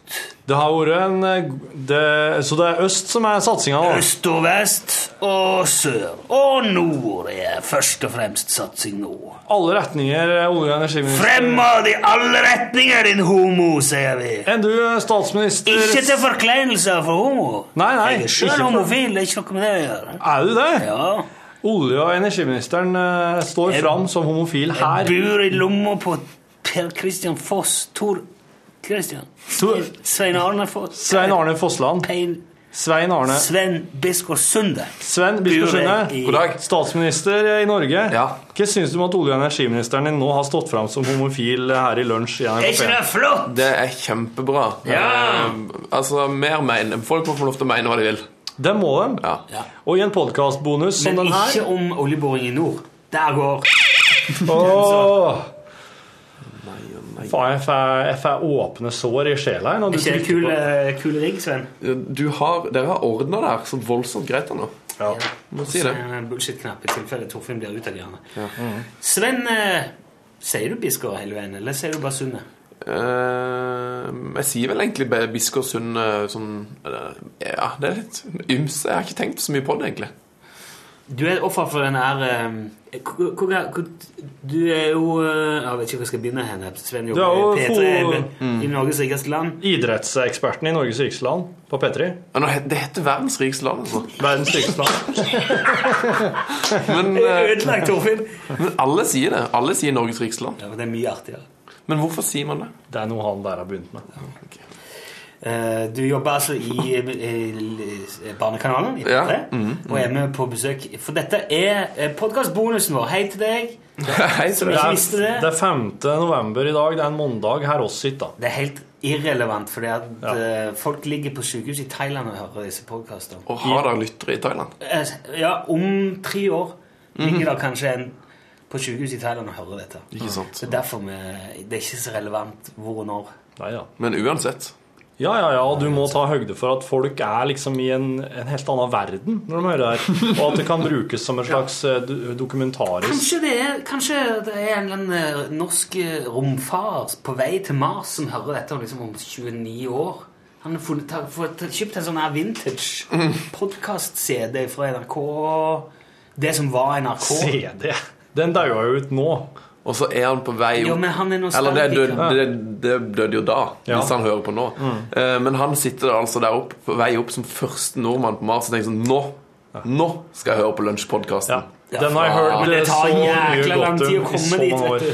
Det har vært en eh, det, Så det er øst som er satsinga, da? Øst og vest og sør. Og nord er først og fremst satsing nå. Alle retninger, eh, olje- og energiminister. Frem av de alle retninger, din homo, sier vi. Enn du, statsminister Ikke til forkleinelse for homo. Nei, nei, Jeg er sjøl homofil, det er ikke noe med det å gjøre. Er du det? Ja. Olje- og energiministeren eh, står Jeg- fram som homofil her. Jeg bor i lomma på Per Christian Foss. Tor Christian. Tor- Svein Arne Foss. Svein Arne Fossland. Pein. Svein Arne Sven Biskår Sunde. Sven Biskår Sunde, God dag. statsminister i Norge. Ja. Hva syns du om at olje- og energiministeren din nå har stått fram som homofil her i lunsj? i Er ikke det flott? Det er kjempebra. Ja. Eh, altså, mer men. Folk må få lov til å mene hva de vil. Det må de. Ja. Ja. Og i en podkastbonus som Men den her ikke om oljeboring i nord. Der går Åh. Faen, jeg får, åpne sår i sjela Er ikke det kul, eh, kul rigg, Sven? Du har, dere har ordna det her så voldsomt greit nå. Ja. Må si det. En Bullshit-knapp i tilfelle Torfinn blir utagerende. Sven, eh, sier du Biskår hele veien, eller sier du bare Sunne? Uh, jeg sier vel egentlig bare Biskåsund eh, sånn uh, Ja, det er litt ymse. Jeg har ikke tenkt så mye på det, egentlig. Du er offer for den her eh, hvor- Du er jo eh, Jeg vet ikke hvor jeg skal begynne hen. Sven Du er jo P3 for- i Norges rikeste land. Idrettseksperten i Norges rikeste land på P3. Nå det heter verdens rikeste land, altså. Verdens rikeste land. Men, eh, Ødelagt, Torfinn! men alle sier det. Alle sier Norges rikeste land. Ja, men det er mye artigere. Men hvorfor sier man det? Det er noe han der har begynt med. Eh, du jobber altså i, Barnekanalen i P3 Ja, mhm, og er med på besøk. For dette er podkastbonusen vår. Hei til deg. Hei, Det er, det. det er 5. november i dag. Det er en mandag her oss sitter. Det er helt irrelevant, fordi at ja. folk ligger på sykehus i Thailand og hører disse podkastene. Og har dere lyttere i Thailand? Eh, Ja, om tre år ligger det kanskje en på sykehus i Thailand og hører dette. Ikke sant? Så derfor vi, Det er ikke så relevant hvor og når. Nei, ja. Men uansett. Ja, ja, ja, du må ta høgde for at folk er liksom i en, en helt annen verden når de hører det. Og at det kan brukes som en slags eh, dokumentarisk Kanskje det er, kanskje det er en eh, norsk eh, romfar på vei til Mars som hører dette om liksom om 29 år. Han har fått- kjøpt en sånn her vintage podkast-CD fra NRK. Det som var NRK. CD. Den daua jo ut nå. Og så er han på vei Jo, opp men han er Eller det døde, det, det døde jo da, Ja. hvis han hører på nå. Eh, Men han sitter altså der opp, på vei opp som første nordmann på Mars og tenker sånn Nå! Nå skal jeg høre på Lunsjpodkasten. Ja. Den har jeg hørt men det tar så mye jækla lang godt tid å om i komme så dit, år.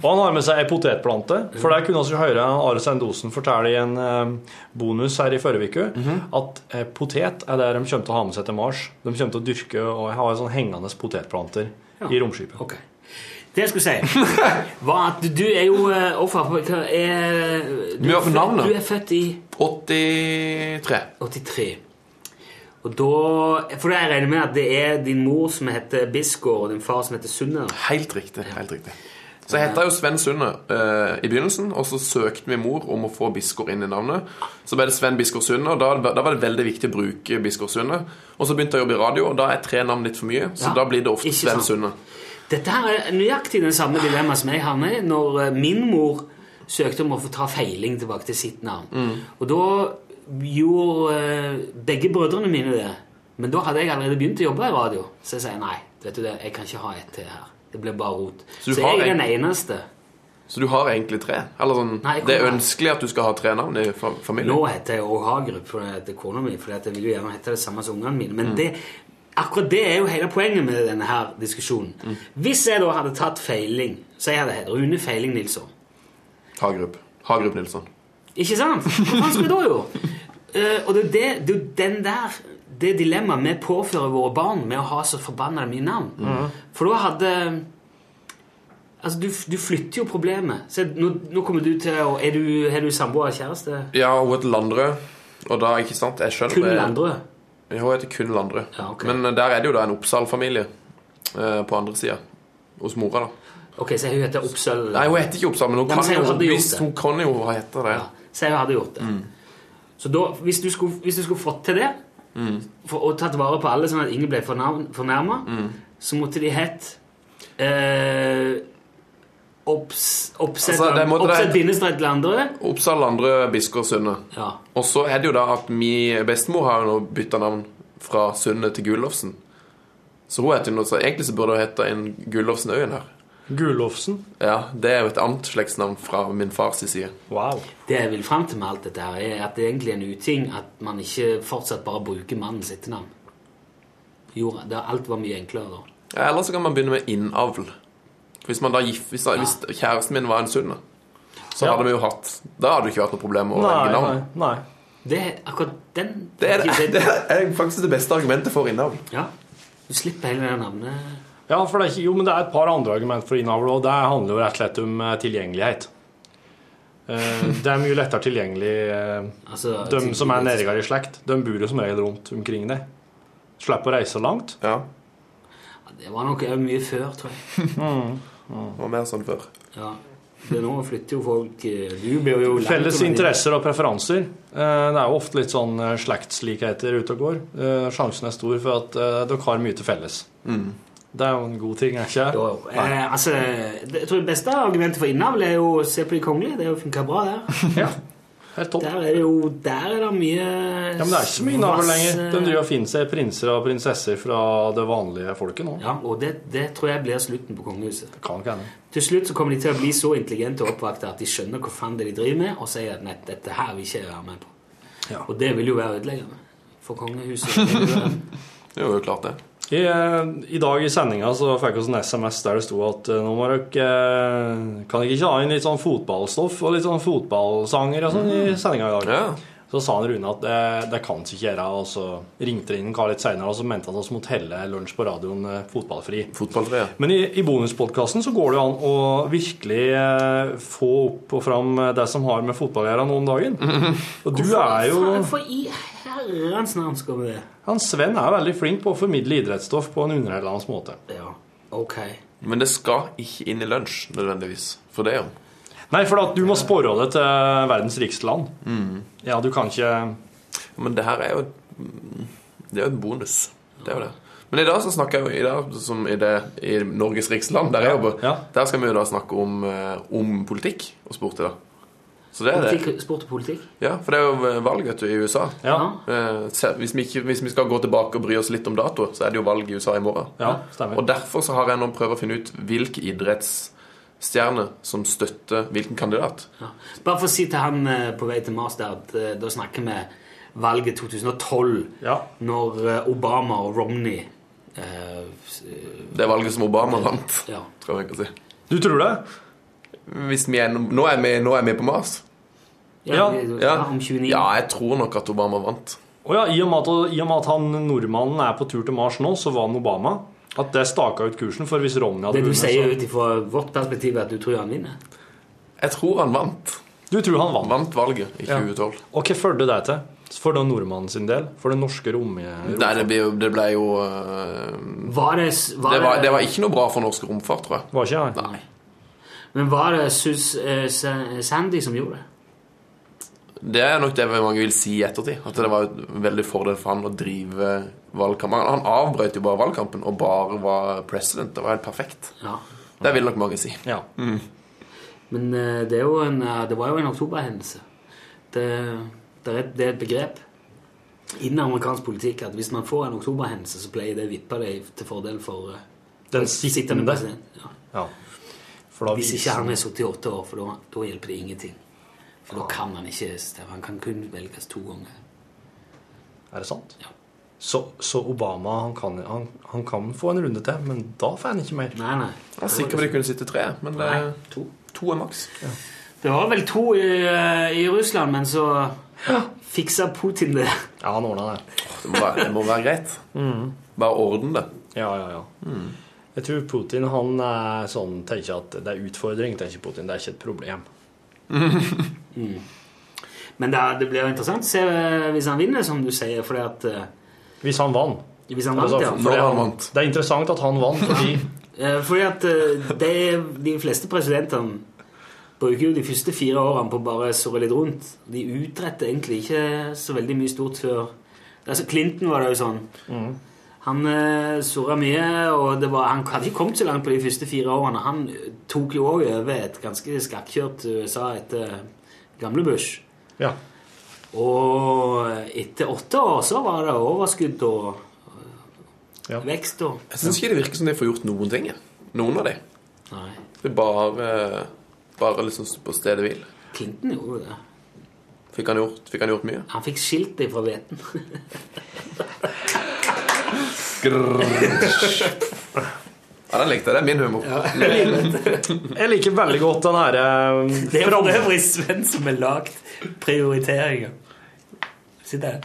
Og han har med seg ei potetplante. For der kunne vi høre Are Sendosen fortelle i en eh, bonus her i forrige uke at eh, potet er det de kommer til å ha med seg til Mars. De kommer til å dyrke og ha sånn hengende potetplanter i romskipet. Ok. Det jeg skulle si, var at du er jo eh, offer på hva er, du, er født- du er født i 83. 83. Og da, For jeg regner med at det er din mor som heter Bisgaard, og din far som heter Sunne. Helt riktig. helt riktig Så jeg heta jo Sven Sunde uh, i begynnelsen, og så søkte min mor om å få Bisgaard inn i navnet. Så ble det Sven Bisgaard Sunde, og da, da var det veldig viktig å bruke Bisgaard Sunde. Og så begynte jeg å jobbe i radio, og da er tre navn litt for mye, så Ja, da blir det ofte Sven. Sunde. Dette her er nøyaktig den samme dilemma som jeg har i når eh, min mor søkte om å få ta feiling tilbake til sitt navn. Mm. Og da gjorde eh, begge brødrene mine det. Men da hadde jeg allerede begynt å jobbe i radio. Så jeg sier nei, vet du det, jeg kan ikke ha ett til her. Det blir bare rot. Så Så, jeg er den eneste. Så du har egentlig tre? Eller sånn, Nei, Det er ønskelig at du skal ha tre navn i familien? Nå heter jeg òg Hagerup for det heter kona mi, for jeg vil jo gjerne hete det samme som ungene mine. Mm. Men det, akkurat det er jo hele poenget med denne her diskusjonen. Mm. Hvis jeg da hadde tatt Feiling, så jeg hadde hett Rune Feiling Nilsson Hagerup. Hagerup Nilsson. Ikke sant? Hva faen skal vi da gjøre? Uh, og det er jo det, det den der det dilemmaet vi påfører våre barn med å ha så forbanna mye navn. Mm. For da hadde Altså, du, du flytter jo problemet. Se, nå, nå kommer du til å Er du, har du samboer og kjæreste? Ja, hun heter Landrød. Og da, ikke sant, jeg skjønner Kun Landrød? Hun heter kun Landrød. Ja, okay. Men eh, der er det jo da en Oppsal-familie eh, på andre sida. Hos mora, da. Ok, så hun heter Oppsal? Nei, hun heter ikke Oppsal, men hun men kan hun jo hvis. Hun kan jo hetta det. Ja, Si hun hadde gjort det. Mm. Så da, hvis du skulle, hvis du skulle fått til det, Mm. for, og tatt vare på alle sånn at ingen ble fornærma, Mm. så måtte de hett eh, Opps- Oppsett Altså, til andre bindestrek. Oppsal, Landrød, Biskår, Ja. Og så er det jo da at min bestemor har jo nå bytta navn fra Sunne til Gullofsen. Så hun heter noe så Egentlig så burde hun hete en Gullofsenøyen her. Gullofsen? Ja, Det er jo et annet slektsnavn fra min fars side. Wow. Det jeg vil fram til med alt dette, her er at det er egentlig en uting at man ikke fortsatt bare bruker mannens etternavn. Jo, det, alt var mye enklere da. Ja, Eller så kan man begynne med innavl. Hvis, man da hvis, hvis kjæresten min var en Sunne, så Ja. hadde vi jo hatt Da hadde det ikke vært noe problem å Nei, velge nei, navn. nei. Det er akkurat den Det er, det er faktisk det beste argumentet for innavl. Ja. Du slipper hele det navnet. Ja, for det er ikke, jo, men det er et par andre argument for innavl, og det handler jo rett og slett om eh, tilgjengelighet. Eh, Det er mye lettere tilgjengelig. eh, Altså, de som er nærmere i slekt, de bor jo som regel rundt omkring deg. Slipper å reise langt. Ja. Det var nok mye før, tror jeg. Det var mer sånn før. Ja. Det nå flytter jo folk eh, Du blir jo Felles interesser og preferanser. Eh, Det er jo ofte litt sånn eh, slektslikheter ute og går. Eh, Sjansen er stor for at dere har mye til felles. Mm. Det er jo en god ting, er ikke det? Jo, eh, altså, det, jeg tror det beste argumentet for innavl er jo å se på de kongelige. Det funka bra det. Ja, helt topp. Der er det jo Der er det mye Ja, Men det er ikke så mye navl lenger. De driver og finner seg prinser og prinsesser fra det vanlige folket nå. Ja, og det, det tror jeg blir slutten på kongehuset. Det kan ikke hende. Til slutt så kommer de til å bli så intelligente og oppvakte at de skjønner hva faen det de driver med, og sier at nei, dette her vil ikke jeg være med på. Ja. Og det vil jo være ødeleggende for kongehuset. Det er jo klart, det. I, eh, I dag i sendinga så fikk vi en SMS der det sto at eh, nå må dere eh, Kan dere ikke ha inn litt sånn fotballstoff og litt sånn fotballsanger og sånn i sendinga i dag? Ja. Så sa han Rune at det, det kan vi ikke gjøre, og så ringte han inn en kar litt seinere og så mente han at vi måtte helle lunsj på radioen fotballfri. Fotballfri, ja. Men i, i bonuspodkasten så går det jo an å virkelig eh, få opp og fram det som har med fotball å gjøre nå om dagen. Og du er jo Hvorfor i navn skal vi det? Han Sven er veldig flink på å formidle idrettsstoff på en underholdende måte. Ja, ok. Men det skal ikke inn i lunsj, nødvendigvis. For det, jo. Nei, for at du må spore det til verdens rikeste land. Ja, du kan ikke Men det her er jo Det er jo en bonus. Det er jo det. Men i dag så snakker jeg jo i dag, som i, det, i Norges riksland, der jeg jobber, Ja. der skal vi jo da snakke om, eh, om politikk og sport i dag. Så det er det. Sport og politikk? Ja, for det er jo valg vet du, i USA. Ja, Eh, Hvis vi, ikke, hvis vi skal gå tilbake og bry oss litt om dato, så er det jo valg i USA i morgen. ja stemmer. Og derfor så har jeg nå prøvd å finne ut hvilke idrettsstjerner som støtter hvilken kandidat. Ja. Bare for å si til han eh, på vei til Mars at eh, da snakker vi valget 2012, Ja. når eh, Obama og Romney eh, eh, Det er valget som Obama vant, Ja. tror jeg vi kan si. Du tror det? Hvis vi er, nå, er vi, nå er vi på Mars. Ja, Ja. om 29. ja, jeg tror nok at Obama vant. Og ja, i og, med at, I og med at han nordmannen er på tur til Mars nå, så var han Obama. At det staka ut kursen. For hvis Romney hadde Det du vunnet, sier så ut ifra vårt perspektiv, er at du tror han vinner? Jeg tror han vant. Du tror han vant. Vant valget i Ja. 2012. Og hva førte det til? For den nordmannen sin del? For det norske rom... Nei, det ble jo, det ble jo uh, Var det, var det, var, det var ikke noe bra for norsk romfart, tror jeg. Var ikke jeg? Nei. Men var det Sus, eh, Sandy som gjorde det? Det er nok det mange vil si i ettertid. At det var en veldig fordel for han å drive valgkampen. Han avbrøt jo bare valgkampen og bare var president. Det var helt perfekt. Ja. Det vil nok mange si. Ja. Men eh, det, er jo en, eh, det var jo en oktoberhendelse. Det, det, er, et- det er et begrep. innen amerikansk politikk at hvis man får en oktoberhendelse, så pleier det å vippe det til fordel for Den sittende presidenten. Ja. Ja. For da Hvis ikke han er 78 år, for da, da hjelper det ingenting. For da kan han ikke stemme. Han kan kun velges to ganger. Er det sant? Så, så Obama han kan, han, han kan få en runde til, men da får han ikke mer. Nei, nei. Jeg er sikker på de kunne sitte tre, men det, Nei, to. to er maks. Det var vel to i, eh, i Russland, men så fiksa Putin det. Ja, han ordna det. Det må være, det må være greit. Bare orden det. Ja, ja, ja. Jeg tror Putin han er sånn, tenker at det er utfordring, tenker Putin. Det er ikke et problem. Men det, det blir jo interessant å se eh, hvis han vinner, som du sier, fordi at eh, Hvis han vant. Hvis han vant, Altså, ja. fordi han vant. Det er interessant at han vant, fordi Eh, Fordi at eh, det, de fleste presidentene bruker jo de første fire årene på å bare surre litt rundt. De utretter egentlig ikke så veldig mye stort før altså Clinton var det jo sånn. Han uh, surra mye, og det var, han hadde ikke kommet så langt på de første fire årene. Han tok jo òg over et ganske skakkjørt USA etter gamle Bush. Ja. Og etter åtte år så var det overskudd og Ja. vekst og Jeg syns ikke det virker som de får gjort noen ting. Noen av de. Nei. Det er bare, bare liksom på stedet hvil. Clinton gjorde det. Fikk han gjort, fikk han gjort mye? Han fikk skilt deg fra hveten. Ja, den likte jeg. Det er min humor. Jeg liker veldig godt den herre Det er for øvrig Sven som har lagd prioriteringer. Sitt der.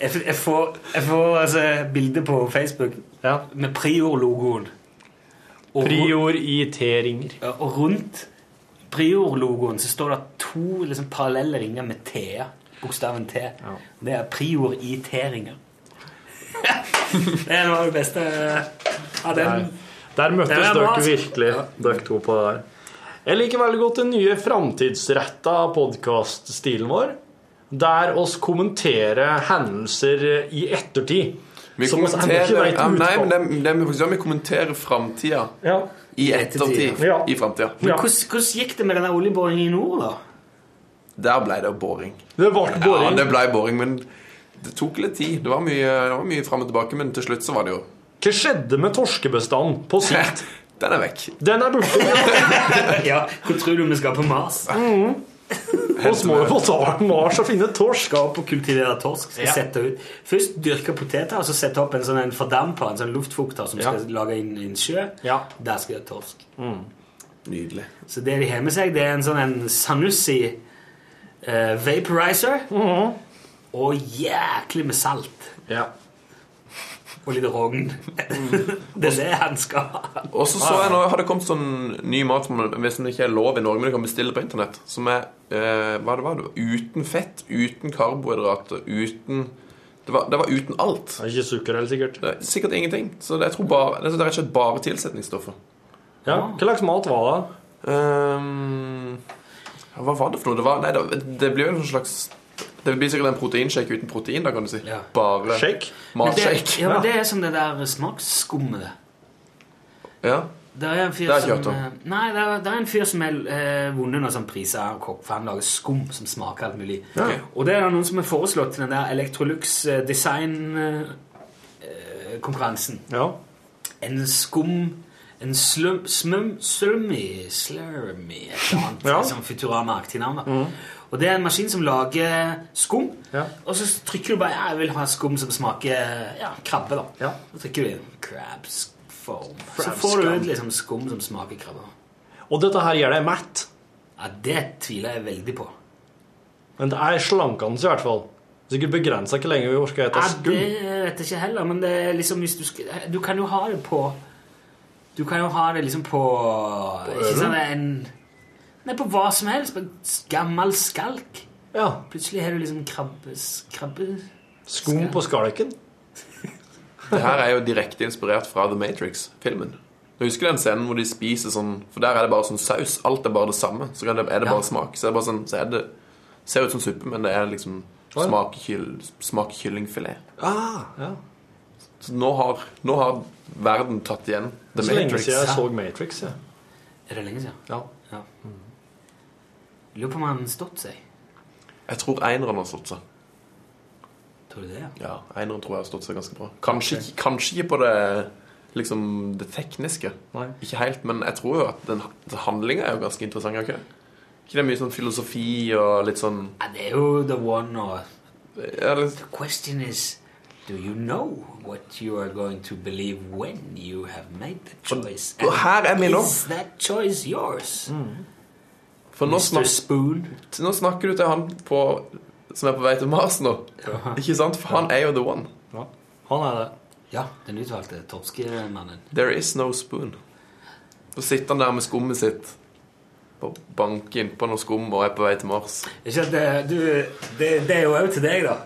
Jeg, jeg får, jeg får altså, bilde på Facebook Ja. med Prior-logoen. Prioriteringer. ja, og rundt Prior-logoen så står det to liksom, parallelle ringer med T. Bokstaven T. Det er prioriteringer. Det er noe av det beste av Der, den. der møttes Det er bra, dere altså. virkelig, dere to på det der. Jeg liker veldig godt den nye framtidsretta podkaststilen vår. Der oss kommenterer hendelser i ettertid. Vi Som vi ikke kommenterer vet ja, Nei, men det, det, vi, vi kommenterer framtida Ja. i ettertid, ja. I framtida. Men hvordan, hvordan gikk det med den oljeboringen i nord, da? Der ble det boring. Det ble Ja, det ble boring, men det tok litt tid. Det var mye, det var mye fram og tilbake, men til slutt så var det jo Hva skjedde med torskebestanden på sikt? Den er vekk. Den er borte. Ja, Hvor tror du vi skal på Mars? Vi må jo tak Mars og finne torsk. Skal opp og kultivere torsk. Skal Ja. sette ut Først dyrke poteter, og så sette opp en sånn en fordamper, en sånn luftfukter som Ja. skal lage inn i en sjø. Ja. Der skal det torsk. Nydelig. Så det de har med seg, det er en sånn en Sanussi eh, vaporizer. Og jæklig med salt. Ja. Og litt rogn. det er det han skal ha. Og så så jeg nå har det kommet sånn ny mat som hvis den ikke er lov i Norge, men du kan bestille på internett, som er eh, hva det var det? Uten fett, uten karbohydrater, uten det var, det var uten alt. Det er ikke sukker heller, sikkert. Det er sikkert ingenting. Så det, jeg tror bare, det er rett og slett bare tilsetningsstoffer. Ja. Hva slags mat var det? Um, hva var det for noe? Det, var, nei, det, det blir jo en slags Det blir sikkert en proteinshake uten protein, da, kan du si. Ja. Bare Shake? Matshake. ja, men det er som det der smaksskummet. Ja. Det er en fyr Det har som eh, Nei, det er, det er en fyr som har eh, vunnet noen sånne priser av kokk, for han lager skum som smaker alt mulig. Ja. Og det er noen som har foreslått til den der Electrolux eh, design-konkurransen. Ja. En skum En slum, slum, slummy Slurmy Et annet. Ja. Som Futurama-aktig navn. da. Og det er en maskin som lager skum. Ja. Og så trykker du bare ja, 'Jeg vil ha skum som smaker ja, krabbe'. da. Ja. Så trykker du inn 'crabs foam'. så får du ut liksom skum som smaker krabbe. Og dette her gjør deg mett. Ja, Det tviler jeg veldig på. Men det er slankende i hvert fall. Sikkert begrensa hvor lenge vi orker å Ja, spise skum. det vet jeg ikke heller, men det er liksom du skal Du kan jo ha det på Du kan jo ha det liksom på Ikke sant, en Nei, på hva som helst. På gammel skalk. Ja. Plutselig har du liksom krabbes krabbe... Skum på skalken. Det her er jo direkte inspirert fra The Matrix-filmen. Jeg husker den scenen hvor de spiser sånn For der er det bare sånn saus. Alt er bare det samme. Så er det, det Ja. bare smak. Så er det bare sånn Så er det Ser ut som suppe, men det er liksom ja. smaker, kyll, smaker kyllingfilet. Ah, ja. Så nå har, nå har verden tatt igjen The Så lenge siden jeg så Matrix. Ja. Er det lenge siden? Ja. Ja. Lurer på om han har stått seg. Jeg tror eineren har stått seg. Tror du det? ja? Ja, Eineren tror jeg har stått seg ganske bra. Kanskje, ikke- kanskje ikke på det liksom det tekniske. Nei. Ikke helt, men jeg tror jo at den, den handlinga er jo ganske interessant. er Ikke det? Ikke det er mye sånn filosofi og litt sånn Ja, det er jo the one og The question is Do you know what you are going to believe when you have made the choice? og her er vi nå. Is that choice yours? For nå, snak, Spoon. nå snakker du til han på, som er på vei til Mars nå. Ikke sant? For han er jo the one. Ja, han er det. Ja, den utvalgte torskemannen. There is no spoon. Så sitter han der med skummet sitt og banker innpå noe skum og er på vei til Mars. Ikke at det, du, det, det er jo òg til deg, da.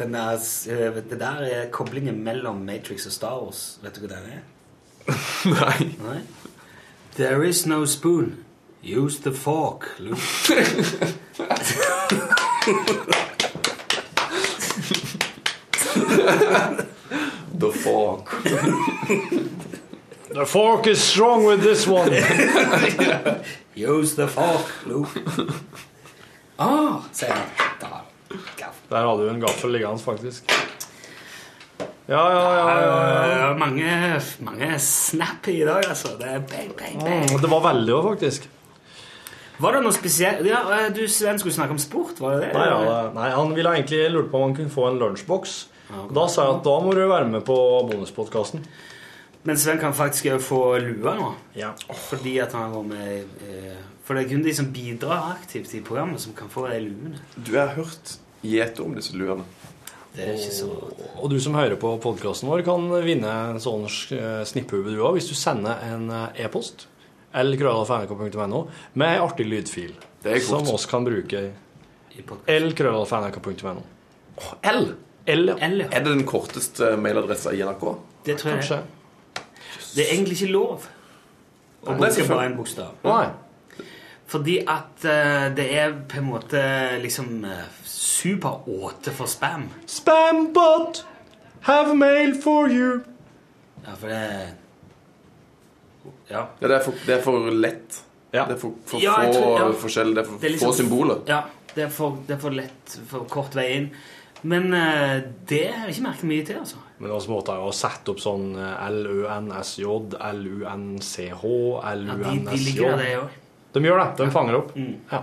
Den der, eh, det der er koblingen mellom Matrix og Star Wars. Vet du hva den er? Nei. Nei? There is no spoon. Use the fork, Luke. The fork. The fork is strong with this one. Use the fork, Luke. Ah, sier han. Da. Der hadde du en gaffel liggende, faktisk. Ja, ja, ja. ja, ja. Mange, mange snappy i dag, altså. Det er bang, bang, bang. Mm, Det var veldig òg, faktisk. Var det noe spesielt ja, eh, Du, Sven, skulle snakke om sport, var det det? Nei, ja, nei, Han ville egentlig lurt på om han kunne få en lunsjboks. Da sa jeg at da må du være med på bonuspodkasten. Men Sven kan faktisk òg få lua nå. Ja. Fordi at han var med eh, For det er kun de som bidrar aktivt i programmet, som kan få de luene. Du jeg har hørt gjete om disse luene. Det er ikke så Og du som hører på podkasten vår, kan vinne en sånn eh, snipphue du òg, hvis du sender en eh, e-post lkrøllalfa.nrk.no med ei artig lydfil Det er som oss kan bruke. lkrøllalfa.nrk.no. Oh, L. L. L, ja. Er det den korteste mailadressa i NRK? Det tror jeg Kanskje. Det er egentlig ikke lov å bruke bare en bokstav. Nei. Fordi at eh, det er på en måte liksom uh, superåte for spam. Spambot! Have mail for you! Ja, for det Ja. Ja, det er for, det er for lett. Ja. Det er for, for Ja, jeg få tror- ja. forskjell, Det er for Det er liksom- få symboler. Ja, det er, for, det er for lett, for kort vei inn. Men eh, det har jeg ikke merket mye til, altså. Men også måtte jeg jo sette opp sånn eh, L-Ø-N-S-J, L-U-N-C-H, Ja, de, de L-U-N-S-J. ligger der, det òg. De gjør det. De fanger opp. Mm. Ja.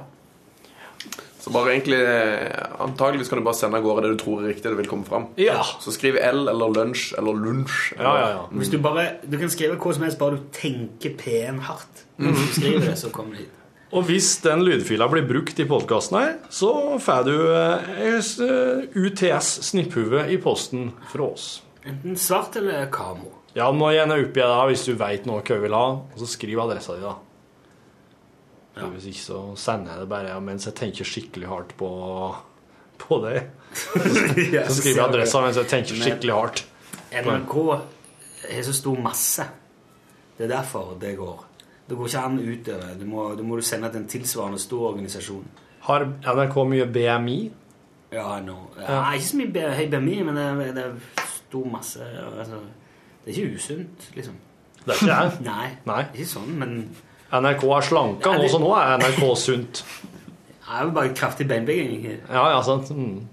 Så bare egentlig eh, Antageligvis kan du bare sende av gårde det du tror er riktig. det vil komme fram. Ja. Så skriv L eller lunsj eller lunsj. Ja, ja, ja. Hvis du bare Du kan skrive hva som helst, bare du tenker P-en hardt. Hvis du skriver det, så kommer det hit. Og hvis den lydfila blir brukt i podkasten her, så får du eh, s- eh, UTS snipphue i posten fra oss. Enten svart eller kamo. Ja, må gjerne oppgi det hvis du veit noe hva du vil ha, og så skriv adressa di, da. For Hvis ikke så sender jeg det bare mens jeg tenker skikkelig hardt på, på det. Så skriver jeg adressa mens jeg tenker skikkelig hardt. NRK har så stor masse. Det er derfor det går. Det går ikke an utover. Du må, du må sende til en tilsvarende stor organisasjon. Har NRK mye BMI? Ja, nå Ja. Ikke så mye høy BMI, men det det er stor masse. Altså, det er ikke usunt, liksom. Det er ikke jeg. Nei, Nei. ikke sånn, men NRK er slanka nå, så nå er NRK sunt. det er jo bare kraftig beinbygging. Ja, ja, sant. Mm.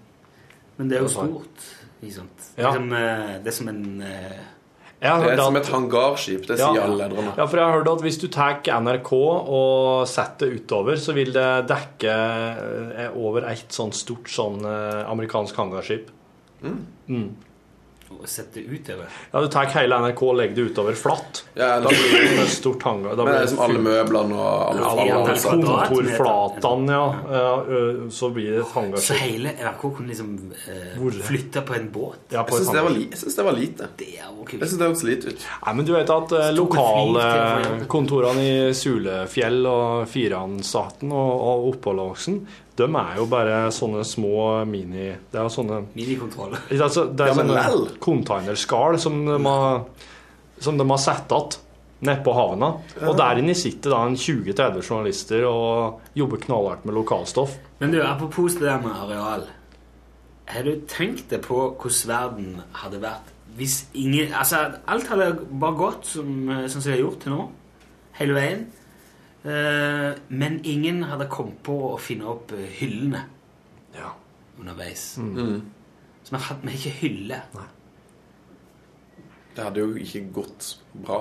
Men det er jo stort. Ikke sant? Ja. Liksom, eh, det er som en eh, Det er som et hangarskip. Det Ja. sier alle lederne. Ja, for jeg har hørt at hvis du tar NRK og setter det utover, så vil det dekke eh, over et sånt stort sånn amerikansk hangarskip. Mm. å sette utover. Ja, du tar hele NRK og legger det utover flatt. Ja, Da blir det et stort hangar. Da Men det som alle møblene og alle alle det kvadratmeter. kontorflatene, ja. Så blir det et Så hele NRK kunne liksom eh, Hvor? flytte på en båt? Ja, på Jeg syns det, var det lite. Det er. Jeg synes det hørtes lite ut. Nei, men du vet at eh, flyr lokalkontorene i Sulefjell og Firansaten og, og Oppålåksen, de er jo bare sånne små mini... Det er jo sånne Minikontroller. Altså, det er Ja, sånne containerskall som de har, som de har satt igjen nedpå havna. Og der inne sitter da en 20-30 journalister og jobber knallhardt med lokalstoff. Men du, apropos det der med areal. Har du tenkt deg på hvordan verden hadde vært hvis ingen Altså, alt hadde bare gått som, eh, som det har gjort til nå. Hele veien. Eh, men ingen hadde kommet på å finne opp eh, hyllene Ja. underveis. Mm. Så vi hadde ikke hylle. Nei. Det hadde jo ikke gått bra.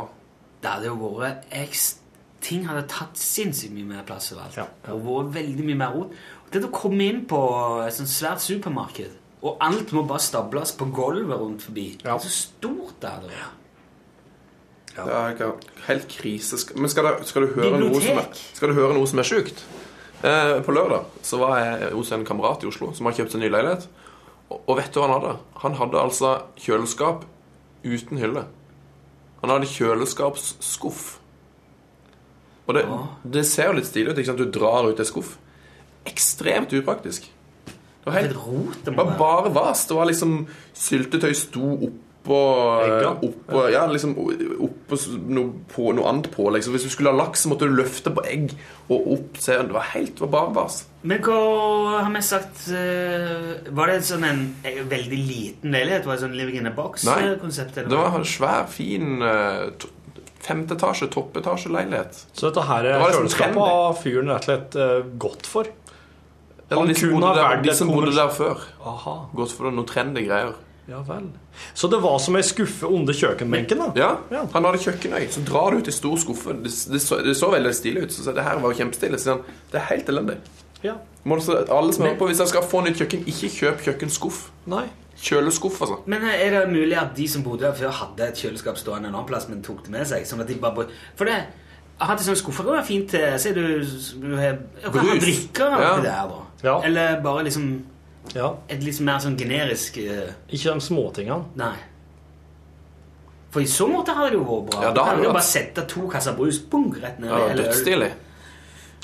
Det hadde jo vært ekst... Ting hadde tatt sinnssykt mye mer plass overalt. Ja, ja. Og vært veldig mye mer rot. Det å komme inn på et sånt svært supermarked, og alt må bare stables på gulvet rundt forbi Ja. Så stort det hadde vært. Det er ikke helt krise. Men skal, du- skal, du høre noe som er, skal du høre noe som er sjukt? Eh, på lørdag så var jeg hos en kamerat i Oslo som har kjøpt seg ny leilighet. Og, og vet du hva han hadde? Han hadde altså kjøleskap uten hylle. Han hadde kjøleskapsskuff. Og det, det ser jo litt stilig ut. ikke sant? Du drar ut en skuff. Ekstremt upraktisk. Det var helt rot det det var bare vas. Det var liksom Syltetøy sto oppå opp, Ja, liksom oppå noe, på, noe annet pålegg. Liksom. Hvis du skulle ha laks, så måtte du løfte på egg og opp. Se, det var helt det var bare. Men hva har vi sagt eh, Var det sånn en eh, veldig liten leilighet? Var det sånn Living in a Box-konsept? Det var en svær, fin Femte etasje, toppetasje toppetasjeleilighet. Så dette her Det var liksom kjøleskapet har fyren rett og slett eh, gått for. Eller de som bodde der, de som bodde der før. Aha, Gått for noen trendy greier. Ja vel. Så det var som ei skuffe under kjøkkenbenken, da? Ja, Ja. Han hadde kjøkkenøy. Så drar du ut i stor skuffe. Det, det, så, det så veldig stilig ut. Så sa det her var jo kjempestilig. Så sier han det er helt elendig. Ja. Må du, alle som hører på, Hvis dere skal få nytt kjøkken, ikke kjøp kjøkkenskuff. Nei. Kjøleskuff, altså. Men er det mulig at de som bodde der før, hadde et kjøleskap stående en annen plass, men tok det med seg? Sånn at de bare For det jeg har sånn skuffer kan være fint til Se, du, du har Brus. drikker Ja. der, da. Ja. Eller bare liksom Ja. et litt mer sånn generisk eh, Ikke de småtingene. Nei. For i så måte hadde det jo vært bra. Ja, da du kan det jo vært- bare sette to kasser brus bung, rett ned. Ja, øl. Dødsstilig.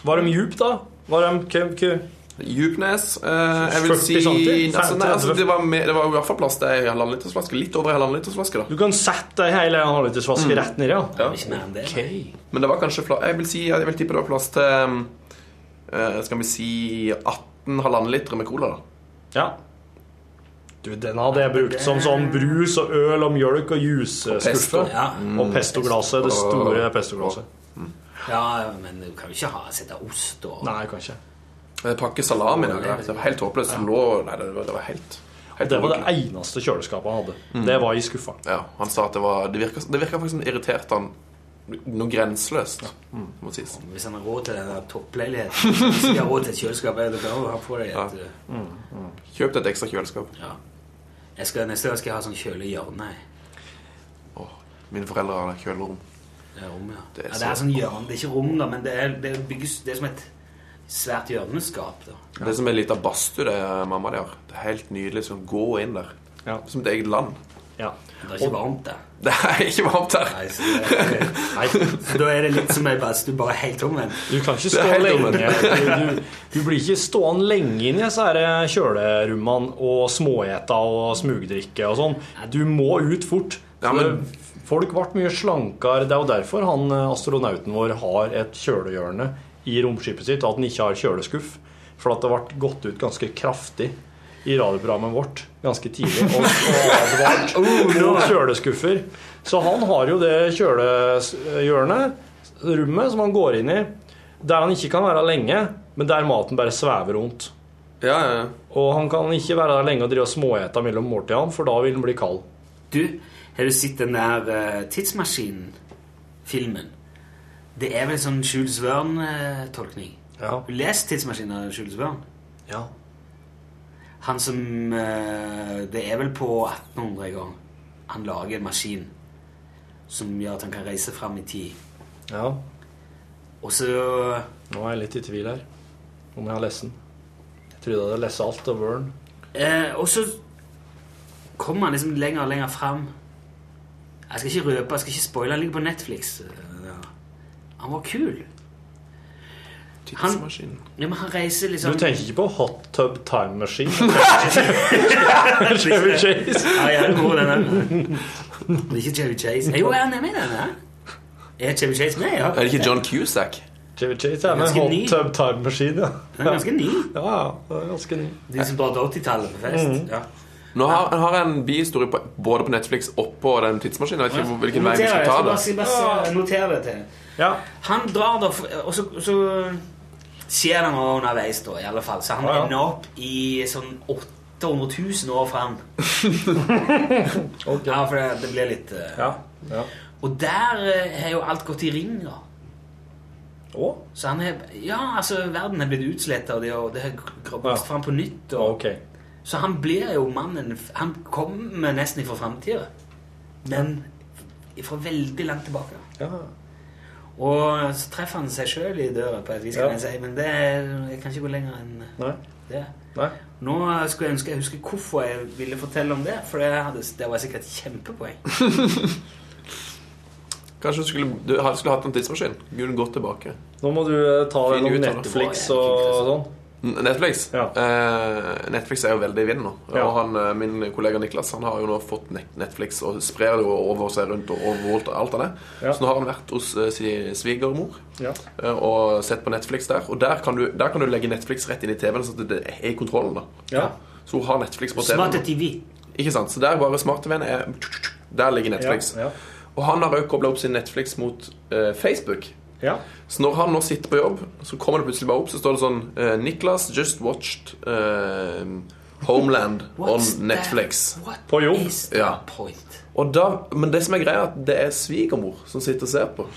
Var de djup, da? Var de kø, kø? Djupnes eh, Jeg vil 40 si centimeter? altså, nei, altså, det, var med, det var i hvert fall plass til ei halvannenlitersflaske. Litt over ei halvannenlitersflaske, da. Du kan sette ei hel halvlitersflaske rett nedi, ja. Ja. Ikke mer enn det. Men det var kanskje fla Jeg vil si Jeg vil tippe det var plass til eh, Skal vi si 18 halvannen liter med cola, da. Ja. Du, den hadde jeg brukt som sånn brus og øl og mjølk og pesto. Og, Ja. Og pestoglasset. Det store pestoglasset. ja, men du kan jo ikke ha sette ost og Nei, kanskje. En pakke salami der. Det var helt håpløst. Ja. lå Nei, det var, det var helt, helt Det var det eneste kjøleskapet han hadde. Det var i skuffa. Ja, han sa at det var Det virka, det virka faktisk som det irriterte han noe grenseløst, må sies. Hvis han har råd til den der toppleiligheten Hvis han har råd til et kjøleskap, er det bra å ha på deg et eh, Kjøp deg et ekstra kjøleskap. ja. jeg skal, Neste gang skal jeg ha sånn kjølig hjørne. Åh, mine foreldre har kjølerom. det rommet. Ja. Det er ja, det er sånn hjørne, det er ikke rom, da, men det er, det er, bygges, det er som et svært hjørneskap. da. Det er som en liten badstue det er mamma de har. Det er helt nydelig. Sånn, gå inn der. Ja. Som et eget land. Ja. Det er ikke varmt der. Det er ikke varmt her. Nei, så, det, Nei, så da er det litt som ei badstue, bare helt omvendt. du kan ikke stå lenge du, du blir ikke stående lenge inn i disse kjølerommene og småete og smugdrikke og sånn. Du må ut fort. Ja, men- Folk ble mye slankere. Det er jo derfor han eh, astronauten vår har et kjølehjørne i romskipet sitt, og at han ikke har kjøleskuff. For at det ble gått ut ganske kraftig i radioprogrammet vårt ganske tidlig og, og advart mot kjøleskuffer. Så han har jo det kjølehjørnet, rommet, som han går inn i, der han ikke kan være lenge, men der maten bare svever rundt. Ja, ja. Og han kan ikke være der lenge og drive og småete mellom måltidene, for da vil han bli kald. Du, har du sett den der uh, Tidsmaskinen-filmen? Det er vel en sånn Jules Verne-tolkning. Ja. Du lest Tidsmaskinen av Jules Verne? Ja. Han som eh, Det er vel på 1800 en gang han lager en maskin som gjør at han kan reise fram i tid. ja. Og så Nå er jeg litt i tvil her om jeg har lest den. Jeg trodde jeg hadde lest alt av Verne eh, Og så kommer han liksom lenger og lenger fram. Jeg skal ikke røpe, jeg skal ikke spoile. Han ligger på Netflix. eh, ja. Han var kul. Tidsmaskinen. Ja, men han reiser liksom Du liksom tenker ikke på Hot Tub Time Machine? Chevy Chase? Ja, jeg det går den. Det er ikke Chevy Chase. Jo, er han med i den? Er Chevy Chase med? Ja. Er det ikke John Cusack? Chevy Chase er med Hot ny. Tub Time Machine, ja. Den er ganske ny. Ja, det er ganske ny. De som til 80-tallet på fest. Mm. Ja. Nå har, har jeg en bihistorie på, både på Netflix og på den tidsmaskinen. Jeg vet ikke hvilken vei vi Noter skal det, ta det. bare, bare notere det til. Ja. Han drar da, og så, så skjer det noe underveis, da, i alle fall. Så han ender opp i sånn 800 000 år fram. Ja, for det, det blir litt uh... Ja. ja. Og der har har jo alt gått i ring, da. Oh? Så han har ja, altså, verden er blitt utsletta, og det, og det har gått fram på nytt. Og, Ok. Så han blir jo mannen Han kommer nesten ifra framtida, men fra veldig langt tilbake. Ja. Og så treffer han seg sjøl i døra, på et vis, kan Ja. jeg si, men det jeg kan ikke gå lenger enn Nei. det. Nei. Nå skulle jeg ønske jeg husker hvorfor jeg ville fortelle om det, for det, hadde, det var sikkert et kjempepoeng. Kanskje du skulle, du skulle hatt en tidsmaskin? Kunne gått tilbake. Nå må du eh, ta Fin noen. Netflix og sånn. Netflix? Ja. Eh, Netflix er jo veldig i vinden nå. Ja. Og han, eh, min kollega Niklas han har jo nå fått Netflix og sprer det jo over seg rundt og overalt. alt av det. Ja. Så nå har han vært hos uh, sin svigermor Ja. eh, og sett på Netflix der. Og der kan du, der kan du legge Netflix rett inn i TV-en, så det er i kontrollen. da Ja. Så hun har Netflix på TV-en. TV. Ikke sant? Så der bare smart-TV-en er Der ligger Netflix. Ja. Og han har òg kobla opp sin Netflix mot uh, Facebook. Ja. Så når han nå sitter på jobb, så kommer det plutselig bare opp, så står det sånn eh, Niklas just watched uh, Homeland on Netflix. På jobb? Ja. Og da, men det som er greia, er at det er svigermor som sitter og ser på.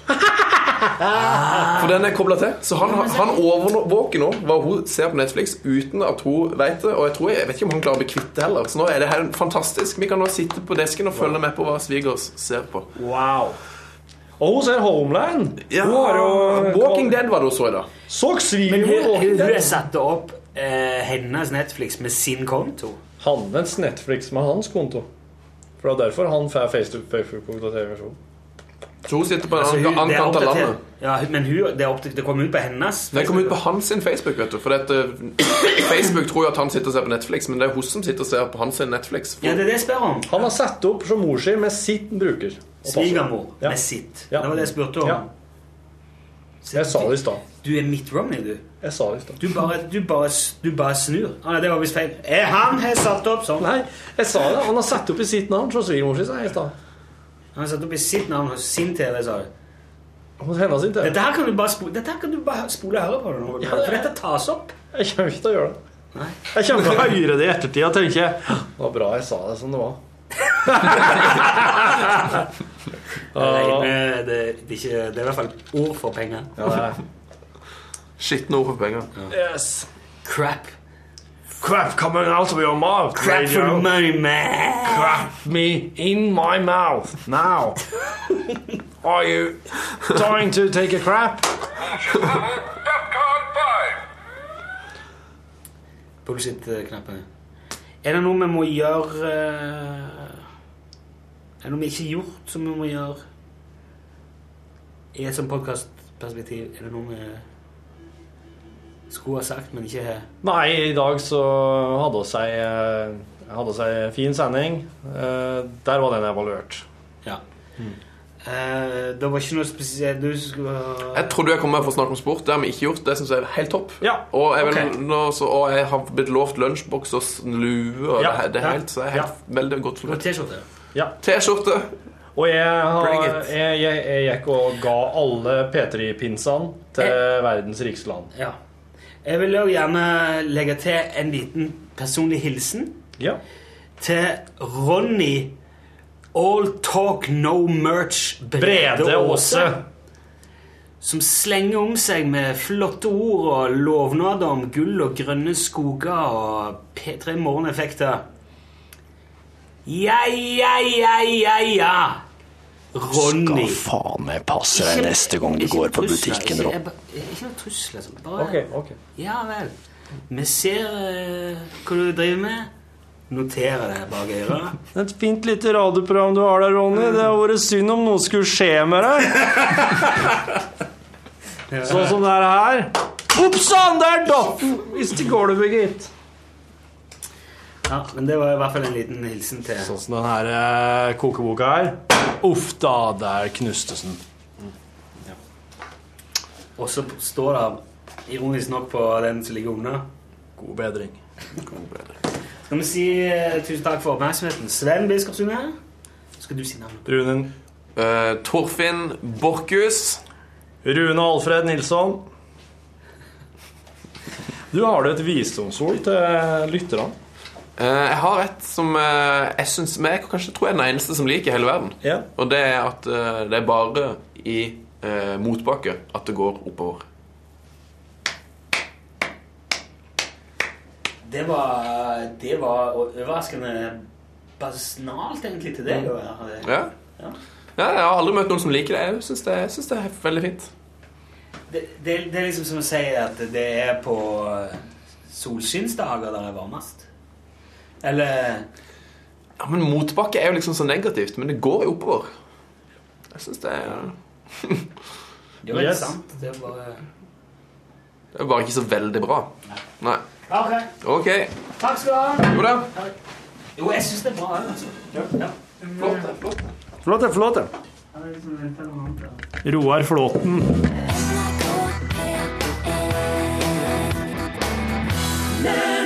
For den er kobla til. Så han, han overvåker nå hva hun ser på Netflix uten at hun vet det. Og jeg tror jeg vet ikke om han klarer å bli kvitt det heller. Så nå er det her fantastisk. Vi kan nå sitte på desken og følge med på hva svigers ser på. Wow. Og hun ser Homeland. Ja, Hun har jo Walking Dead var det hun så i dag. Så Men hun, satte opp eh, hennes Netflix med sin konto. Hans Netflix med hans konto. For det er derfor han får Facebook-oppdatering. Så hun sitter på en Altså, annen kant av landet. Ja, men hun, det, opp, det kom ut på hennes. Det kom ut på hans sin Facebook, vet du. For dette, Facebook tror jo at han sitter og ser på Netflix, men det er hun som sitter og ser på hans sin Netflix. Ja, det er det jeg spør om. Han har satt opp som mor si med sitt bruker. Svigermor Ja. med sitt. Ja. Det var det jeg spurte om. Ja. Jeg sa det i stad. Du er Mitt Romney, du. Jeg sa det i stad. Du du du bare snur. Ah, det var visst feil. Er han har satt opp sånn? Nei, jeg sa det. Han har satt opp i sitt navn hos svigermor si, sa jeg i stad. Han har satt opp i sitt navn hos sin TV, sa du. Hos henne sin TV. Dette her kan du bare spole, dette her kan du bare spole og høre på. Nå, Ja, for dette tas opp. Jeg kommer ikke til å gjøre det. Nei. Jeg kommer til å høre det i ettertid og tenke Det var bra jeg sa det som det var. Det, er, det, det, er ikke, det er i hvert fall ord for penger. Ja. Skitne ord for penger. Yes. Crap. Crap coming out of your mouth, Crap for radio. money, man. Crap me in my mouth now. Are you trying to take a crap? Bullshit-knappen. Er det noe vi må gjøre eh, Er det noe vi ikke har gjort, som vi må gjøre i et sånt podkastperspektiv? Er det noe vi skulle ha sagt, men ikke har? Nei, i dag så hadde vi ei eh, hadde seg fin sending. Eh, Der var den evaluert. Ja. Eh, det var ikke noe spesielt Du skulle uh... Jeg trodde jeg kom med for å snakke om sport. Det har vi ikke gjort. Det syns jeg er helt topp. Ja, Og jeg, vil, ok. nå, så, og jeg har blitt lovt lunsjboks og lue. Og Ja, det, det er ja, helt, så jeg er helt veldig godt fornøyd. Ja. T-skjorte. Og jeg, har, jeg, jeg, jeg gikk og ga alle P3-pinsene til verdens rikeste land. Ja. Jeg vil òg gjerne legge til en liten personlig hilsen Ja. til Ronny All Talk No Merch Brede, Brede. Aase. Som slenger om seg med flotte ord og lovnader om gull og grønne skoger og P3 Morgeneffekter. Ja, ja, ja, ja, ja. Ronny. Skal faen meg passe deg neste gang du går på trusler, butikken, ikke- ba- Ikke noe trusler. liksom. Bare Ok, ok. Ja vel. Vi ser uh, hva du driver med. Noterer det bak øret. Et fint lite radioprogram du har der, Ronny. Det har vært synd om noe skulle skje med deg. Sånn som det er her. Oppsann, der datt den! Hvis det går, gulvet, gitt. Ja, men det var i hvert fall en liten hilsen til Sånn som den her eh, kokeboka her. Uff da, der knustesen. Og så står det ironisk nok på den som ligger under. God bedring. Skal vi si eh, tusen takk for oppmerksomheten. Sven Biskop Sunde. Skal du si navnet? Runen. Uh, Torfinn Borchhus. Rune Alfred Nilsson. Du har du et visdomsord til lytterne? Eh, jeg har et som eh, jeg syns jeg kanskje tror jeg er den eneste som liker i hele verden. Ja. Og det er at eh, det er bare i eh, motbakke at det går oppover. Det var, det var overraskende basnalt, egentlig, til deg. det. Ja. Ja. ja, Jeg har aldri møtt noen som liker det. Jeg syns det, synes det er veldig fint. Det, det, det er liksom som å si at det er på solskinnsdager der det er varmest. Eller Ja, men motbakke er jo liksom så negativt. Men det går jo oppover. Jeg syns det er Jo, det er sant. Det er bare Det er bare ikke så veldig bra. Nei. Ok. okay. Takk skal du ha. Jo da. Jo, jeg syns det er bra. Altså. Ja. ja. Flott. Flott. Flott, flott. Roar Flåten. Nei.